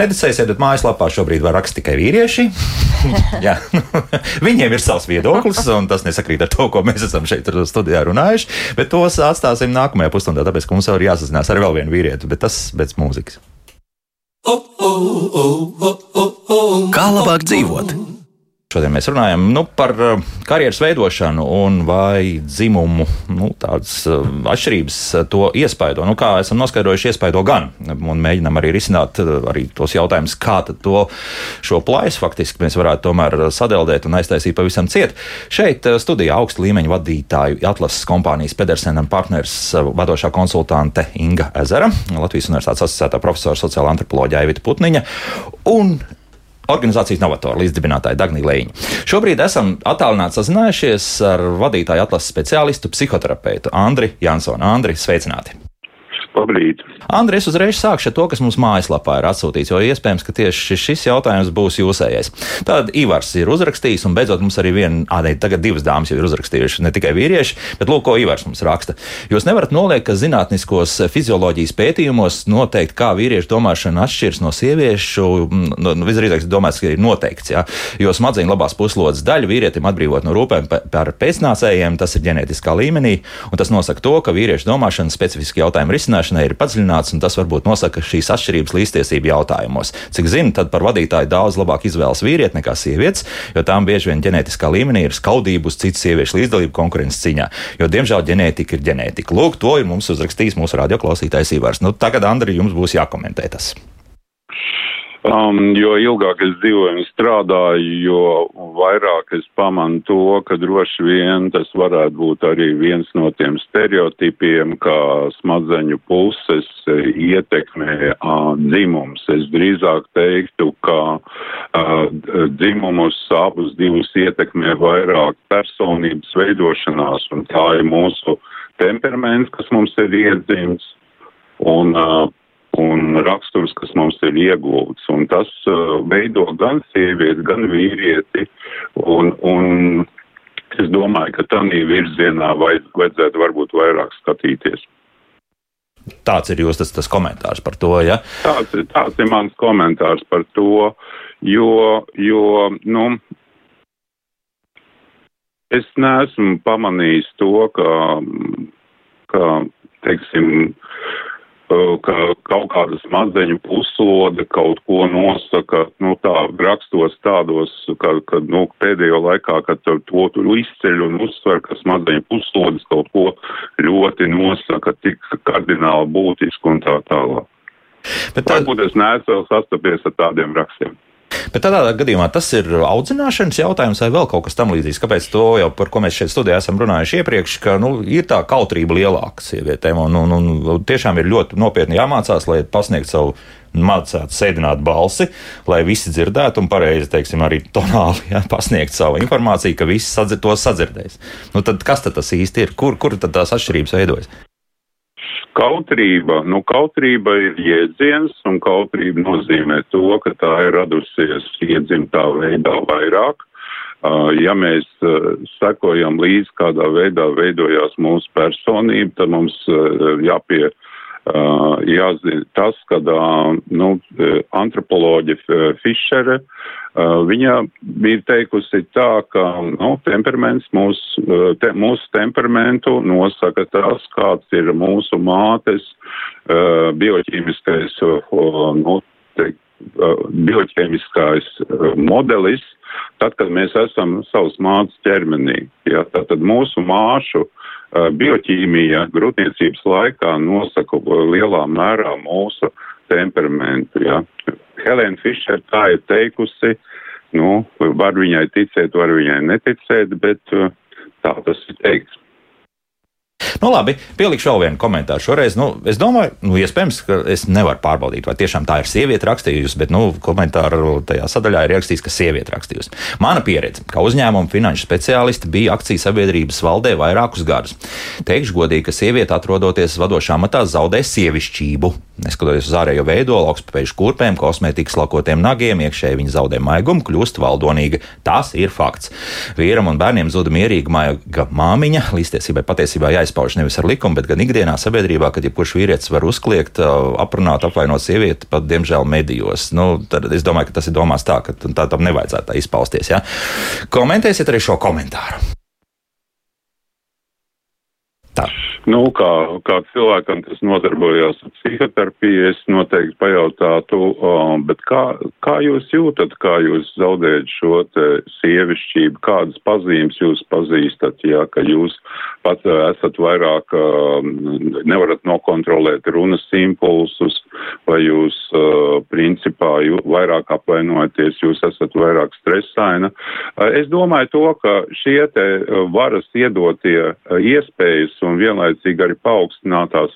Neticēsiet, bet mājaslapā šobrīd var rakstīt tikai vīrieši. Viņiem ir savs viedoklis, un tas nesakrīt ar to, ko mēs esam šeit studijā runājuši. Bet tos atstāsim nākamajā pusstundā, tāpēc, ka mums jau ir jāsazinās ar vēl vienu vīrieti, bet tas pēc mūzikas. Kā labāk dzīvot? Šodien mēs runājam nu, par uh, karjeras veidošanu un vai dzimumu nu, tādas uh, atšķirības uh, to iespaido. Nu, kā esam noskaidrojuši, iespaido gan. Un mēģinām arī risināt arī tos jautājumus, kā to šo plaisu faktiski mēs varētu tomēr sadeldēt un aiztaisīt pavisam ciet. Šeit studijā augsta līmeņa vadītāju atlases kompānijas Pedersenam partners vadošā konsultante Inga Ezera, Latvijas Universitātes asociētā profesora sociāla antropoloģija Evita Putniņa un organizācijas novatora līdzdibinātāja Dagni Lēņa. Šobrīd esam attālināti sazinājušies ar vadītāju atlases speciālistu, psihoterapeitu Andri Jansonu. Andri, sveicināti! Labrīt! Andri, es uzreiz sākšu ar to, kas mums mājaslapā ir atsūtīts, jo iespējams, ka tieši šis jautājums būs jūsējais. Tad Ivars ir uzrakstījis, un beidzot mums arī viena, ādei, tagad divas dāmas jau ir uzrakstījušas, ne tikai vīrieši, bet lūk, ko Ivars mums raksta. Jūs nevarat noliekt, ka zinātniskos fizioloģijas pētījumos noteikti, kā vīriešu domāšana atšķiras no sieviešu, no, no visdrīzāk domāts, ka ir noteikts, jā, jo smadzeņu labās puslodes daļa vīrietim atbrīvot no rūpēm par pēcnācējiem, tas ir ģenētiskā līmenī, un tas nosaka to, ka vīriešu domāšana specifiski jautājumu risināšana zināšanai ir padziļināts, un tas varbūt nosaka šīs atšķirības līdztiesību jautājumos. Cik zinu, tad par vadītāju daudz labāk izvēlas vīrieti nekā sievietes, jo tām bieži vien ģenētiskā līmenī ir skaudība uz citu sieviešu līdzdalību konkurences ciņā. Jo, diemžēl, ģenētika ir ģenētika. Lūk, to ir mums uzrakstījis mūsu radioklausītājs Ivars. Nu, tagad, Andri, jums būs jākomentē tas. Um, jo ilgāk es dzīvoju un strādāju, jo vairāk es pamanu to, ka droši vien tas varētu būt arī viens no tiem stereotipiem, kā smadzeņu puses ietekmē uh, dzimums. Es drīzāk teiktu, ka uh, dzimumus abus divus ietekmē vairāk personības veidošanās, un tā ir mūsu temperaments, kas mums ir iedzimts. Un uh, un raksturs, kas mums ir iegūts. Un tas uh, veido gan sievieti, gan vīrieti. Un, un es domāju, ka tādā virzienā vajad, vajadzētu varbūt vairāk skatīties. Tāds ir jūsu tas, tas komentārs par to. Ja? Tāds, tāds ir mans komentārs par to, jo, jo nu, es neesmu pamanījis to, ka, ka teiksim, ka kaut kādas mazeņu puslode kaut ko nosaka, nu tā rakstos tādos, ka, ka nu, pēdējo laikā, kad to, tur izceļ un uzsver, kas mazeņu puslodes kaut ko ļoti nosaka, tik kardināli būtisku un tā tālāk. Bet tā... Varbūt es neesmu sastapies ar tādiem rakstiem. Bet tādā gadījumā tas ir audzināšanas jautājums vai vēl kaut kas tamlīdzīgs. Kāpēc to jau par ko mēs šeit studijā esam runājuši iepriekš, ka nu, ir tā kautrība lielāka sievietēm un, un, un tiešām ir ļoti nopietni jāmācās, lai pasniegtu savu mācīt sēdināt balsi, lai visi dzirdētu un pareizi, teiksim, arī tonāli ja, pasniegt savu informāciju, ka visi sadzir, to sadzirdēs. Nu, tad kas tad tas īsti ir? Kur, kur tad tās atšķirības veidojas? Kautrība, nu, kautrība ir jēdziens, un kautrība nozīmē to, ka tā ir radusies iedzimtā veidā vairāk. Ja mēs sekojam līdzi, kādā veidā veidojās mūsu personība, tad mums jāpie, jāzina tas, ka nu, antropoloģi Fišere uh, Uh, viņa bija teikusi tā, ka nu, temperaments mūs, uh, te, mūsu temperamentu nosaka tas, kāds ir mūsu mātes uh, bioķīmiskais, nu, te, bioķīmiskais modelis, tad, kad mēs esam savas mātes ķermenī. Ja, tad, tad mūsu māšu bioķīmija grūtniecības laikā nosaka lielā mērā mūsu temperamentu. Ja. Helēna Fišer tā ir teikusi, nu, var viņai ticēt, var viņai neticēt, bet uh, tā tas ir teikts. Nu, labi, pielikšu vēl vienu komentāru. Šoreiz, nu, es domāju, nu, iespējams, ka es nevaru pārbaudīt, vai tiešām tā ir sieviete rakstījusi, bet, nu, komentāru tajā sadaļā ir rakstīts, ka sieviete rakstījusi. Mana pieredze, kā uzņēmuma finanšu speciālisti, bija akciju sabiedrības valdē vairākus gadus. Teikšu godīgi, ka sieviete, atrodoties vadošā matā, zaudē sievišķību. Neskatoties uz ārējo veidolu, augstspēju kurpēm, kosmētikas lakotiem nagiem, iekšēji viņa zaudē maigumu, kļūst valdonīga. Tas ir fakts. Vīram un bērniem zuda mierīga maiga māmiņa, līdztiesībai patiesībā jāizpauž nevis ar likumu, bet gan ikdienā sabiedrībā, kad jebkurš vīrietis var uzkliegt, aprunāt, apvainot sievieti, pat diemžēl medijos. Nu, tad es domāju, ka tas ir domāts tā, ka tā tam nevajadzētu tā izpausties. Ja? Komentēsiet arī šo komentāru. Tā. Nu, kā, kā cilvēkam, kas nodarbojās ar psihoterapiju, es noteikti pajautātu, um, bet kā, kā jūs jūtat, kā jūs zaudējat šo sievišķību, kādas pazīmes jūs pazīstat, ja, ka jūs pat esat vairāk, um, nevarat nokontrolēt runas impulsus, vai jūs, uh, principā, jū, vairāk apvainojaties, jūs esat vairāk stresaina. Uh, es domāju to, ka šie te varas iedotie iespējas un vienlaicīgi arī paaugstinātās,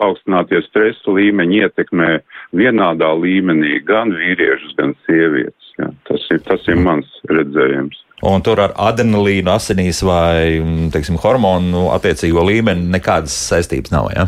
paaugstinātie stresa līmeņi ietekmē vienādā līmenī gan vīriešus, gan sievietes. Ja. Tas, ir, tas ir mans redzējums. Un tur ar adrenalīnu asinīs vai teiksim, hormonu attiecīgo līmeni nekādas saistības nav. Ja?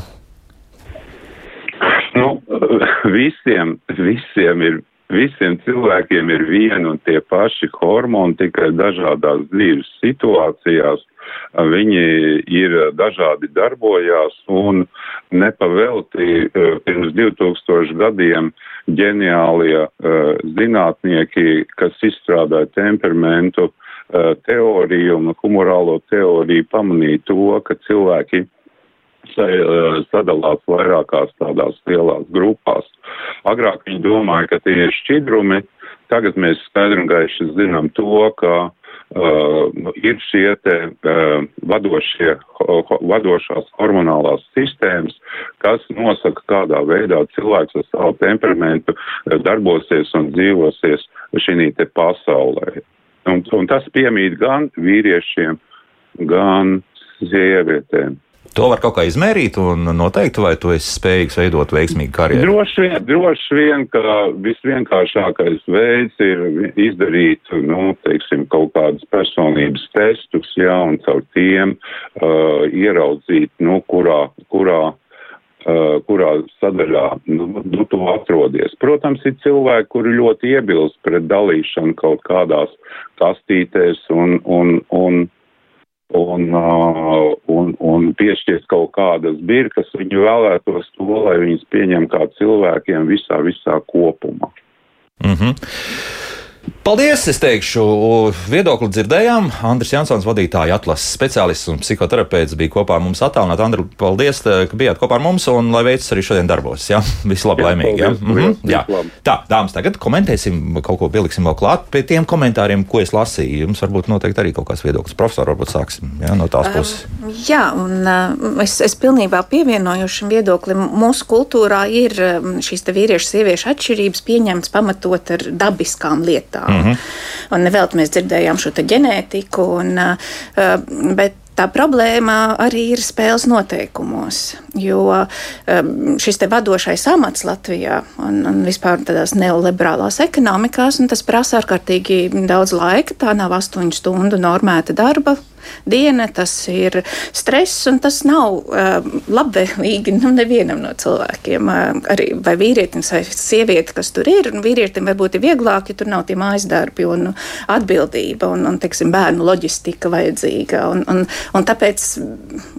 Nu, visiem, visiem ir visiem cilvēkiem ir vieni un tie paši hormoni, tikai dažādās dzīves situācijās. Viņi ir dažādi darbojās un nepavelti eh, pirms 2000 gadiem ģeniālie eh, zinātnieki, kas izstrādāja temperamentu eh, teoriju un humorālo teoriju, pamanīja to, ka cilvēki sadalās vairākās tādās lielās grupās. Agrāk viņi domāja, ka tie ir šķidrumi, tagad mēs skaidri un gaiši zinām to, ka uh, ir šie te uh, vadošie, ho, vadošās hormonālās sistēmas, kas nosaka, kādā veidā cilvēks ar savu temperamentu darbosies un dzīvosies šī te pasaulē. Un, un tas piemīt gan vīriešiem, gan sievietēm. To var kaut kā izmērīt un noteikt, vai tu esi spējīgs veidot veiksmīgu karjeru? Droši vien, droši vien ka visvienkāršākais veids ir izdarīt, nu, teiksim, kaut kādus personības testus, jā, un caur tiem uh, ieraudzīt, nu, kurā, kurā uh, kurā sadaļā nu, nu, tu atrodies. Protams, ir cilvēki, kuri ļoti iebilst pret dalīšanu kaut kādās kastītēs un, un, un, un, un, un piešķirt kaut kādas birkas. Viņi vēlētos to, lai viņas pieņem kā cilvēkiem visā, visā kopumā. Mm -hmm. Paldies! Es teikšu, viedokli dzirdējām. Andris Jansons, vadītāja atlases speciālists un psihoterapeits, bija kopā ar mums attālināti. Andri, paldies, ka bijāt kopā ar mums un lai veicas arī šodien darbos. Jā, viss labi, laimīgi. Jā. Mm -hmm. jā. Tā, dāmas, tagad komentēsim, kaut ko pieliksim vēl klāt pie tiem komentāriem, ko es lasīju. Jums varbūt noteikti arī kaut kāds viedoklis. Profesor, varbūt sāksim jā, no tās puses. Um, jā, un uh, es, es pilnībā pievienoju šim viedoklim. Mūsu kultūrā ir šīs vīriešu sieviešu atšķirības pieņemts pamatot ar dabiskām lietām lietām. Mm -hmm. Un nevelti mēs dzirdējām šo ģenētiku, un, uh, bet tā problēma arī ir spēles noteikumos. Jo šis te vadošais amats Latvijā un, un vispār tādās neoliberālās ekonomikās, tas prasa ārkārtīgi daudz laika. Tā nav astoņu stundu normēta darba diena, tas ir stress, un tas nav uh, labvēlīgi nu, nevienam no cilvēkiem. Uh, arī vai vīrietim vai sieviete, kas tur ir, un vīrietim varbūt ir vieglāk, ja tur nav tie mājas darbi un atbildība un, un teiksim, bērnu loģistika vajadzīga. Un, un, un tāpēc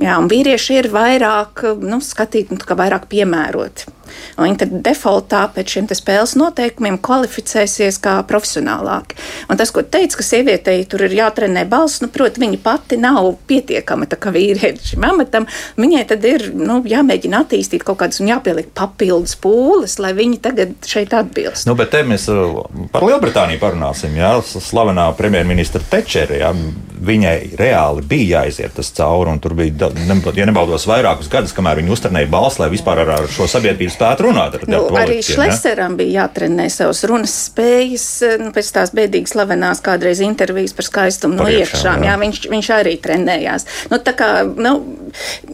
jā, un vīrieši ir vairāk nu, skatīti, nu, vairāk piemēroti. Viņi tad defaultā pēc šiem spēles noteikumiem kvalificēsies kā profesionālāki. Un tas, ko teica, ka sievietei tur ir jātrenē balss, nu, proti, viņa pati nav pietiekama tā kā vīrietim šim amatam. Viņai tad ir nu, jāmēģina attīstīt kaut kādas un jāpieliek papildus pūles, lai viņi tagad šeit atbilst. Nu, bet te mēs uh, par Lielbritāniju parunāsim. Jā, slavenā premjerministra Tečera. Jā, viņai reāli bija jāiziet tas cauri, un tur bija, ja nebaldos, vairākus gadus, kamēr viņa uztrenēja balsi, lai vispār ar šo sabiedrības spētu runāt ar nu, arī Šleseram bija jātrenē savas runas spējas, nu, pēc tās bēdīgi slavenās kādreiz intervijas par skaistumu no iekšām. Jā. Jā, viņš, viņš arī trenējās. Nu, tā kā, nu,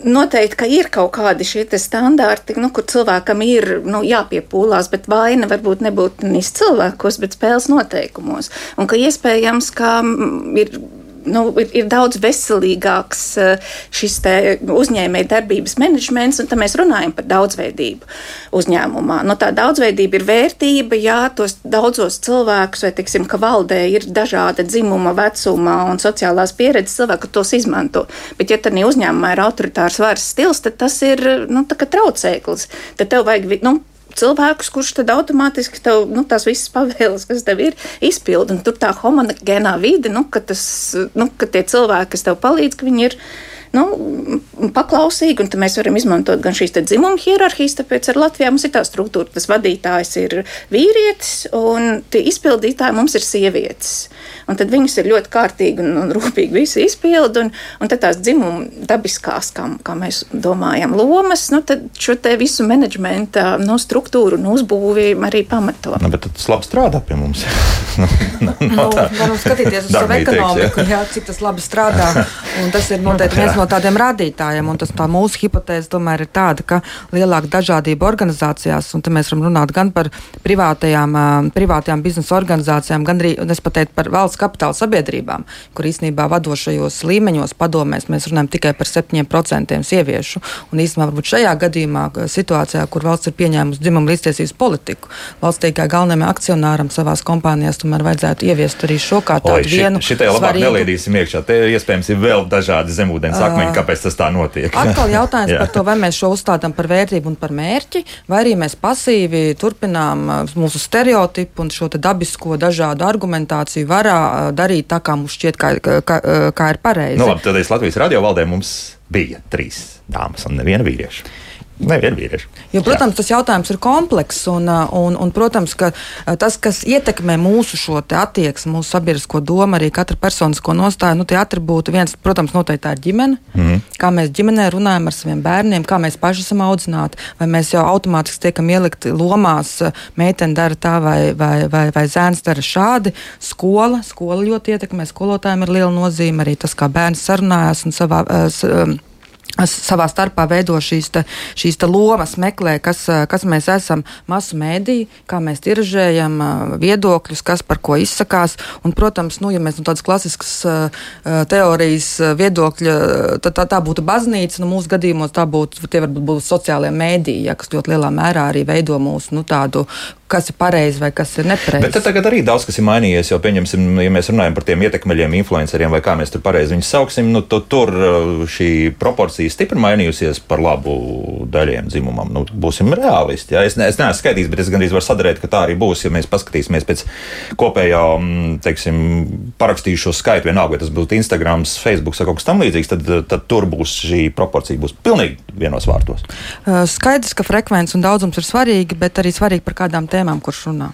noteikti, ka ir kaut kādi šie standarti, nu, kur cilvēkam ir nu, jāpiepūlās, bet vaina varbūt nebūtu nevis cilvēkos, bet spēles noteikumos. Un ka iespējams, ka ir nu, ir, ir daudz veselīgāks eh, šis uzņēmēja darbības menedžments, un tad mēs runājam par daudzveidību uzņēmumā. Nu, tā daudzveidība ir vērtība, ja tos daudzos cilvēkus, vai teiksim, ka valdē ir dažāda dzimuma, vecuma un sociālās pieredzes cilvēki, tos izmanto. Bet, ja tādā uzņēmumā ir autoritārs varas stils, tad tas ir nu, traucēklis. Tad tev vajag. Nu, cilvēkus, kurš tad automātiski tev, nu, tās visas pavēles, kas tev ir, izpild. Un tur tā homonogēnā vide, nu, ka, tas, nu, ka tie cilvēki, kas tev palīdz, ka viņi ir nu, paklausīgi, un mēs varam izmantot gan šīs dzimuma hierarhijas, tāpēc ar Latviju mums ir tā struktūra, tas vadītājs ir vīrietis, un tie izpildītāji mums ir sievietes. Un tad viņas ir ļoti kārtīgi un, un rūpīgi visi izpildi, un, un tad tās dzimuma dabiskās, kā, kā mēs domājam, lomas, nu, tad šo te visu menedžmenta nu, struktūru un uzbūvi arī pamato. Nu, bet tas labi strādā pie mums. nu, nu, nu, varam skatīties uz savu ekonomiku, jā. Jā, cik tas labi strādā. Un tas ir noteikti viens no tādiem rādītājiem. Un tas tā mūsu hipotēze tomēr ir tāda, ka lielāka dažādība organizācijās, un te mēs varam runāt gan par privātajām, privātajām biznesa organizācijām, gan arī, un es pateiktu par valsts kapitāla sabiedrībām, kur īstenībā vadošajos līmeņos padomēs mēs runājam tikai par 7% sieviešu. Un īstenībā varbūt šajā gadījumā, situācijā, kur valsts ir pieņēmusi dzimumu līdztiesības politiku, valsts tikai galvenajam akcionāram savās kompānijās tomēr vajadzētu ieviest arī šo kā tādu Oi, vienu. Šitai labāk svarīgu... neliedīsim iekšā. Te iespējams ir vēl dažādi zemūdens akmeņi, kāpēc tas tā notiek. Atkal jautājums par to, vai mēs šo uzstādām par vērtību un par mērķi, vai arī mēs pasīvi turpinām mūsu stereotipu un šo dabisko dažādu argumentāciju varā darīt tā, kā mums šķiet, kā, kā, kā ir pareizi. Nu, labi, tad es Latvijas radio valdē mums bija trīs dāmas un neviena vīrieša. Nevienu vīriešu. Jo, protams, Jā. tas jautājums ir komplekss, un, un, un, protams, ka tas, kas ietekmē mūsu šo attieksmi, mūsu sabiedrisko domu, arī katra personisko nostāju, nu, tie atribūti, viens, protams, noteikti tā ir ģimene. Mm. Kā mēs ģimenē runājam ar saviem bērniem, kā mēs paši esam audzināti, vai mēs jau automātiski tiekam ielikti lomās, meitene dara tā, vai, vai, vai, vai zēns dara šādi. Skola, skola ļoti ietekmē, skolotājiem ir liela nozīme arī tas, kā bērns sarunājās un savā. Uh, savā starpā veido šīs, te, šīs te lomas, meklē, kas, kas mēs esam, masu mēdī, kā mēs tiražējam viedokļus, kas par ko izsakās. Un, protams, nu, ja mēs no tādas klasiskas uh, teorijas viedokļa, tad tā, tā būtu baznīca. Nu, mūsu gadījumos tā būtu, tie varbūt būtu sociālie mēdīji, ja, kas ļoti lielā mērā arī veido mūsu nu, tādu kas ir pareizi vai kas ir nepareizi. Bet tagad arī daudz kas ir mainījies. Jo, pieņemsim, ja mēs runājam par tiem ietekmeļiem, influenceriem vai kā mēs tur pareizi viņus sauksim, nu, to, tur uh, šī proporcija stipri mainījusies par labu daļiem dzimumam. Nu, būsim realisti. Ja? Es, ne, es neesmu skaidrs, bet es gandrīz varu sadarīt, ka tā arī būs. Ja mēs paskatīsimies pēc kopējā mm, teiksim, parakstījušo skaitu, vienalga, vai tas būtu Instagram, Facebook vai kaut kas tamlīdzīgs, tad, tad tur būs šī proporcija būs pilnīgi vienos vārtos. Uh, skaidrs, ka frekvence un daudzums ir svarīgi, bet arī svarīgi par kādām tēmām tēmām, kurš runā.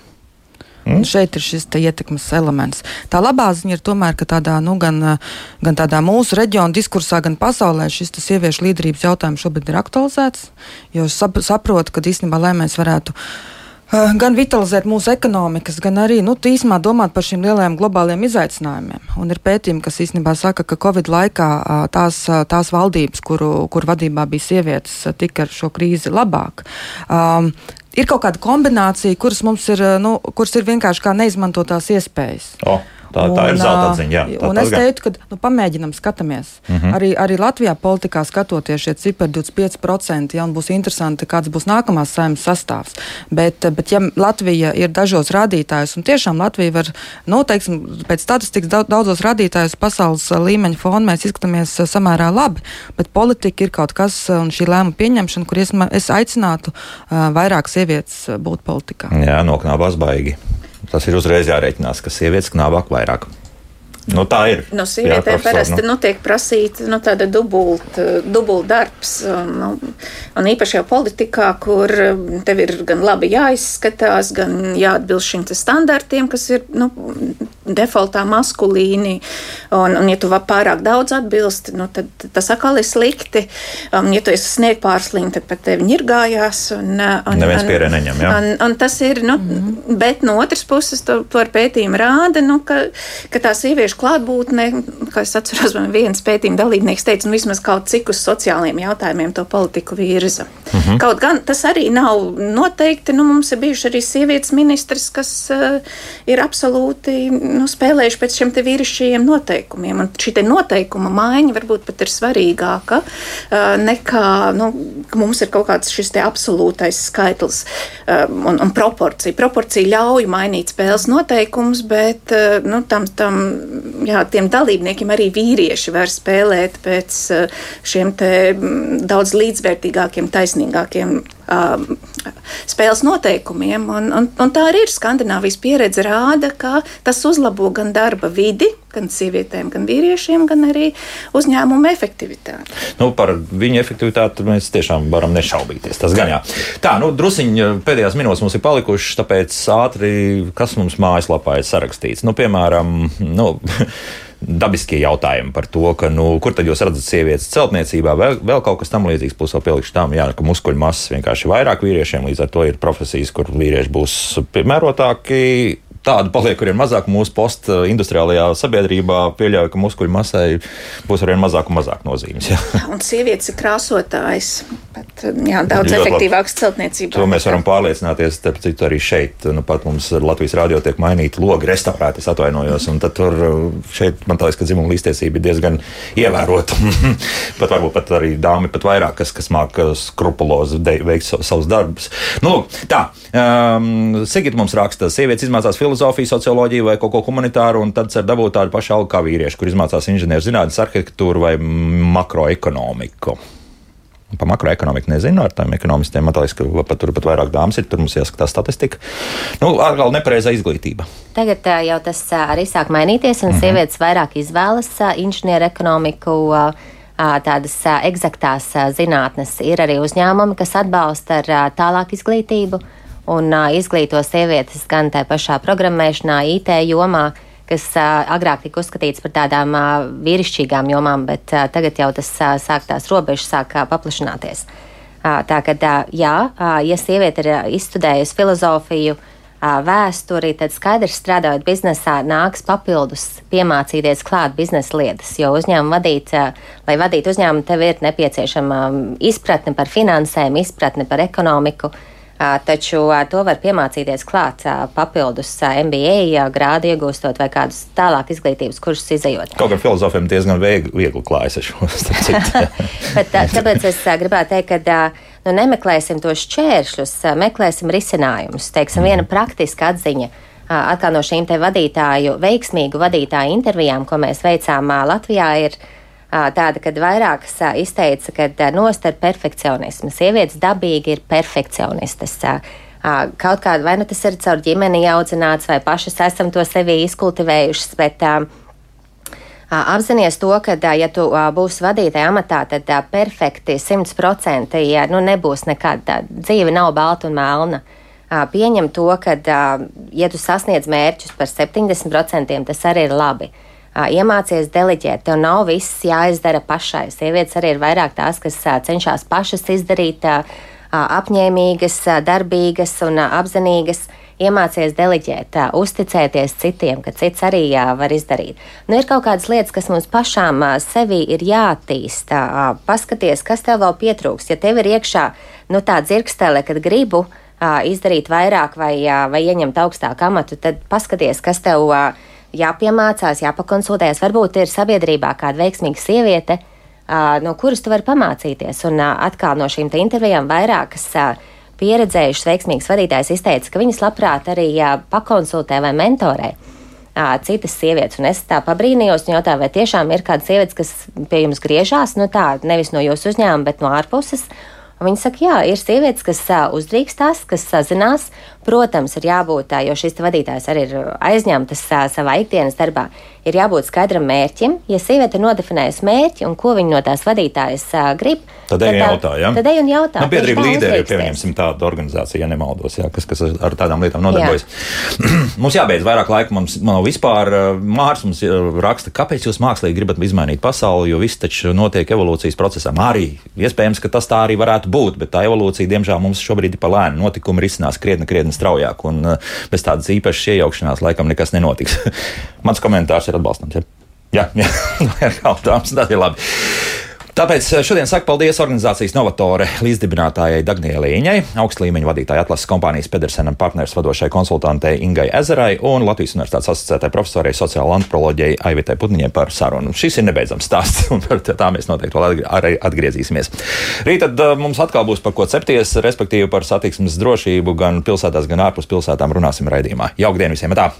Mm. Un šeit ir šis ietekmes elements. Tā labā ziņa ir tomēr, ka tādā, nu, gan, gan tādā mūsu reģiona diskursā, gan pasaulē šis sieviešu līderības jautājums šobrīd ir aktualizēts. Jo sap, saprotu, ka īstenībā, lai mēs varētu uh, gan vitalizēt mūsu ekonomikas, gan arī nu, īsumā domāt par šiem lielajiem globāliem izaicinājumiem. Un ir pētījumi, kas īstenībā saka, ka Covid laikā uh, tās, uh, tās valdības, kuru, kuru vadībā bija sievietes, tika ar šo krīzi labāk. Um, ir kaut kāda kombinācija, kuras mums ir, nu, kuras ir vienkārši kā neizmantotās iespējas. Oh. Tā, tā un, ir zelta atziņa. Jā, tā, es teiktu, ka nu, pamēģinam, skatāmies. Uh mhm. -huh. arī, arī Latvijā politikā skatoties šie cipari 25%, ja būs interesanti, kāds būs nākamās saimnes sastāvs. Bet, bet ja Latvija ir dažos rādītājos, un tiešām Latvija var, nu, teiksim, pēc statistikas daudzos rādītājos pasaules līmeņa fona mēs izskatāmies samērā labi, bet politika ir kaut kas, un šī lēmuma pieņemšana, kur es, es aicinātu uh, vairāk sievietes būt politikā. Jā, noknābās baigi. Tas ir uzreiz jārēķinās, ka sievietes knābāk vairāk. Nu, tā ir. No sievietēm parasti nu. Nu, tiek prasīta nu, tāda dubulta dubult darbs. Nu, un īpaši jau politikā, kur tev ir gan labi jāizskatās, gan jāatbilst šim standartiem, kas ir nu, defaultā maskulīni. Un, un ja tu pārāk daudz atbilst, nu, tad tas atkal ir slikti. Un, ja tu esi sniegpārslīm, tad pat tevi ņirgājās. Un, un, Neviens pierē neņem, jā. Un, un tas ir, nu, mm -hmm. bet no otras puses, to, to ar pētījumu rāda, nu, ka, ka tā sieviešu klātbūtne, kā es atceros, man viens pētījuma dalībnieks teica, nu vismaz kaut cik uz sociālajiem jautājumiem to politiku virza. Uh mhm. -huh. Kaut gan tas arī nav noteikti, nu mums ir bijuši arī sievietes ministrs, kas uh, ir absolūti nu, spēlējuši pēc šiem te vīrišķajiem noteikumiem. Un šī te noteikuma maiņa varbūt pat ir svarīgāka nekā, nu, mums ir kaut kāds šis absolūtais skaitlis un, un proporcija. Proporcija ļauj mainīt spēles noteikumus, bet nu, tam, tam jā, tiem dalībniekiem arī vīrieši var spēlēt pēc šiem daudz līdzvērtīgākiem, taisnīgākiem um, spēles noteikumiem. Un, un, un tā arī ir Skandināvijas pieredze rāda, ka tas uzlabo gan darba vidi, gan sievietēm, gan vīriešiem, gan arī uzņēmumu efektivitāti. Nu, par viņu efektivitāti mēs tiešām varam nešaubīties. Tas gan jā. Tā, nu, drusiņi pēdējās minūtes mums ir palikušas, tāpēc ātri, kas mums mājaslapā ir sarakstīts. Nu, piemēram, nu, dabiskie jautājumi par to, ka, nu, kur tad jūs redzat sievietes celtniecībā, vēl, vēl kaut kas tam līdzīgs. Plus vēl pielikšu tam, jā, ka muskuļu masas vienkārši vairāk vīriešiem, līdz ar to ir profesijas, kur vīrieši būs piemērotāki tādu paliek, kuriem mazāk mūsu postindustriālajā sabiedrībā pieļauj, ka muskuļu masai būs arvien mazāk un mazāk nozīmes. Jā. Un sievietes ir krāsotājs, bet jā, daudz efektīvāks celtniecībā. To mēs varam pārliecināties, citu, arī šeit. Nu, pat mums Latvijas rādio tiek mainīta logi, restaurēti, es atvainojos, un tad tur šeit man liekas, ka dzimuma līdztiesība ir diezgan ievērota. pat varbūt pat arī dāmi pat vairāk, kas, kas māk skrupulozi veikt savus darbus. Nu, tā, um, Sigita mums raksta, sievietes izmācās filmu filozofiju, socioloģiju vai kaut ko humanitāru, un tad cer dabūt tādu pašu algu kā vīrieši, kur izmācās inženierzinātnes, arhitektūru vai makroekonomiku. Par makroekonomiku nezinu, ar tādiem ekonomistiem. Man liekas, ka pat tur pat vairāk dāmas ir. Tur mums jāskatās statistika. Nu, atkal nepareizā izglītība. Tagad jau tas arī sāk mainīties, un mm -hmm. sievietes vairāk izvēlas inženieru ekonomiku. Tādas eksaktās zinātnes ir arī uzņēmumi, kas atbalsta ar tālāku izglītību un uh, izglīto sievietes gan tajā pašā programmēšanā, IT jomā, kas uh, agrāk tika uzskatīts par tādām uh, vīrišķīgām jomām, bet uh, tagad jau tas uh, sāk tās robežas sāk uh, paplašināties. Uh, tā kā, uh, jā, uh, ja sieviete ir izstudējusi filozofiju, vēsturi, tad skaidrs strādājot biznesā, nāks papildus piemācīties klāt biznesa lietas. Jo uzņēmumu vadīt, lai vadītu uzņēmumu, tev ir nepieciešama izpratne par finansēm, izpratne par ekonomiku. Taču to var piemācīties klāt papildus MBA grādu iegūstot vai kādus tālāk izglītības kursus izējot. Kaut kā filozofiem diezgan viegli, viegli klājas ar šo Bet, tāpēc es gribētu teikt, ka nu, nemeklēsim tos šķēršļus, meklēsim risinājumus. Teiksim, viena praktiska atziņa. Atkal no šīm te vadītāju, veiksmīgu vadītāju intervijām, ko mēs veicām Latvijā, ir tāda, kad vairākas izteica, ka nost ar perfekcionismu. Sievietes dabīgi ir perfekcionistas. Kaut kāda, vai nu tas ir caur ģimeni audzināts, vai pašas esam to sevī izkultivējušas, bet apzināties to, ka, ja tu būsi vadītāja amatā, tad perfekti 100% ja, nu, nebūs nekad. Dzīve nav balta un melna. Pieņem to, ka, ja tu sasniedz mērķus par 70%, tas arī ir labi iemācies deleģēt. Tev nav viss jāizdara pašai. Sievietes arī ir vairāk tās, kas cenšas pašas izdarīt apņēmīgas, darbīgas un apzinīgas. Iemācies deleģēt, uzticēties citiem, ka cits arī jā, var izdarīt. Nu, ir kaut kādas lietas, kas mums pašām sevi ir jāattīst. Paskaties, kas tev vēl pietrūks. Ja tev ir iekšā nu, tā dzirkstele, kad gribu izdarīt vairāk vai, vai ieņemt augstāku amatu, tad paskaties, kas tev ir jāpiemācās, jāpakonsultējas. Varbūt ir sabiedrībā kāda veiksmīga sieviete, no kuras tu vari pamācīties. Un atkal no šīm intervijām vairākas pieredzējušas veiksmīgas vadītājas izteica, ka viņas labprāt arī pakonsultē vai mentorē. Citas sievietes, un es tā pabrīnījos un jautāju, vai tiešām ir kāda sieviete, kas pie jums griežās, nu tā, nevis no jūsu uzņēmuma, bet no ārpuses, Viņa saka, jā, ir sievietes, kas uzdrīkstās, kas sazinās. Protams, ir jābūt, jo šis vadītājs arī ir aizņemtas savā ikdienas darbā, ir jābūt skaidram mērķim. Ja sieviete ir nodefinējusi mērķi un ko viņa no tās vadītājas grib, tad ej un jautā. Ja? Tad ej un jautā. Nu, biedrība līderi ir pieņemsim tādu organizāciju, ja nemaldos, jā, kas, kas ar tādām lietām nodarbojas. mums jābeidz vairāk laika, mums nav vispār mārs, mums raksta, kāpēc jūs mākslīgi gribat izmainīt pasauli, jo viss taču notiek evolūcijas procesā. Arī iespējams, ka tas tā arī varētu būt, bet tā evolūcija, diemžēl, mums šobrīd ir pa lēnu. Notikumi risinās krietni, krietni straujāk, un uh, bez tādas īpašas iejaukšanās laikam nekas nenotiks. Mans komentārs ir atbalstams. Ja? Jā, jā, jā, tas ir labi. Tāpēc eh, šodien saku paldies organizācijas Novatore līdzdibinātājai Dagniei Līņai, augsta līmeņa vadītāja atlases kompānijas Pedersenam partneris vadošai konsultantei Ingai Ezerai un Latvijas Universitātes asociētai profesorai sociāla antropoloģijai Aivitai Putniņai par sarunu. Šis ir nebeidzams stāsts, un par tā mēs noteikti vēl arī atgriezīsimies. Rīt tad eh, mums atkal būs par ko cepties, respektīvi par satiksmes drošību gan pilsētās, gan ārpus pilsētām runāsim raidījumā. Jauktdien visiem! Tā!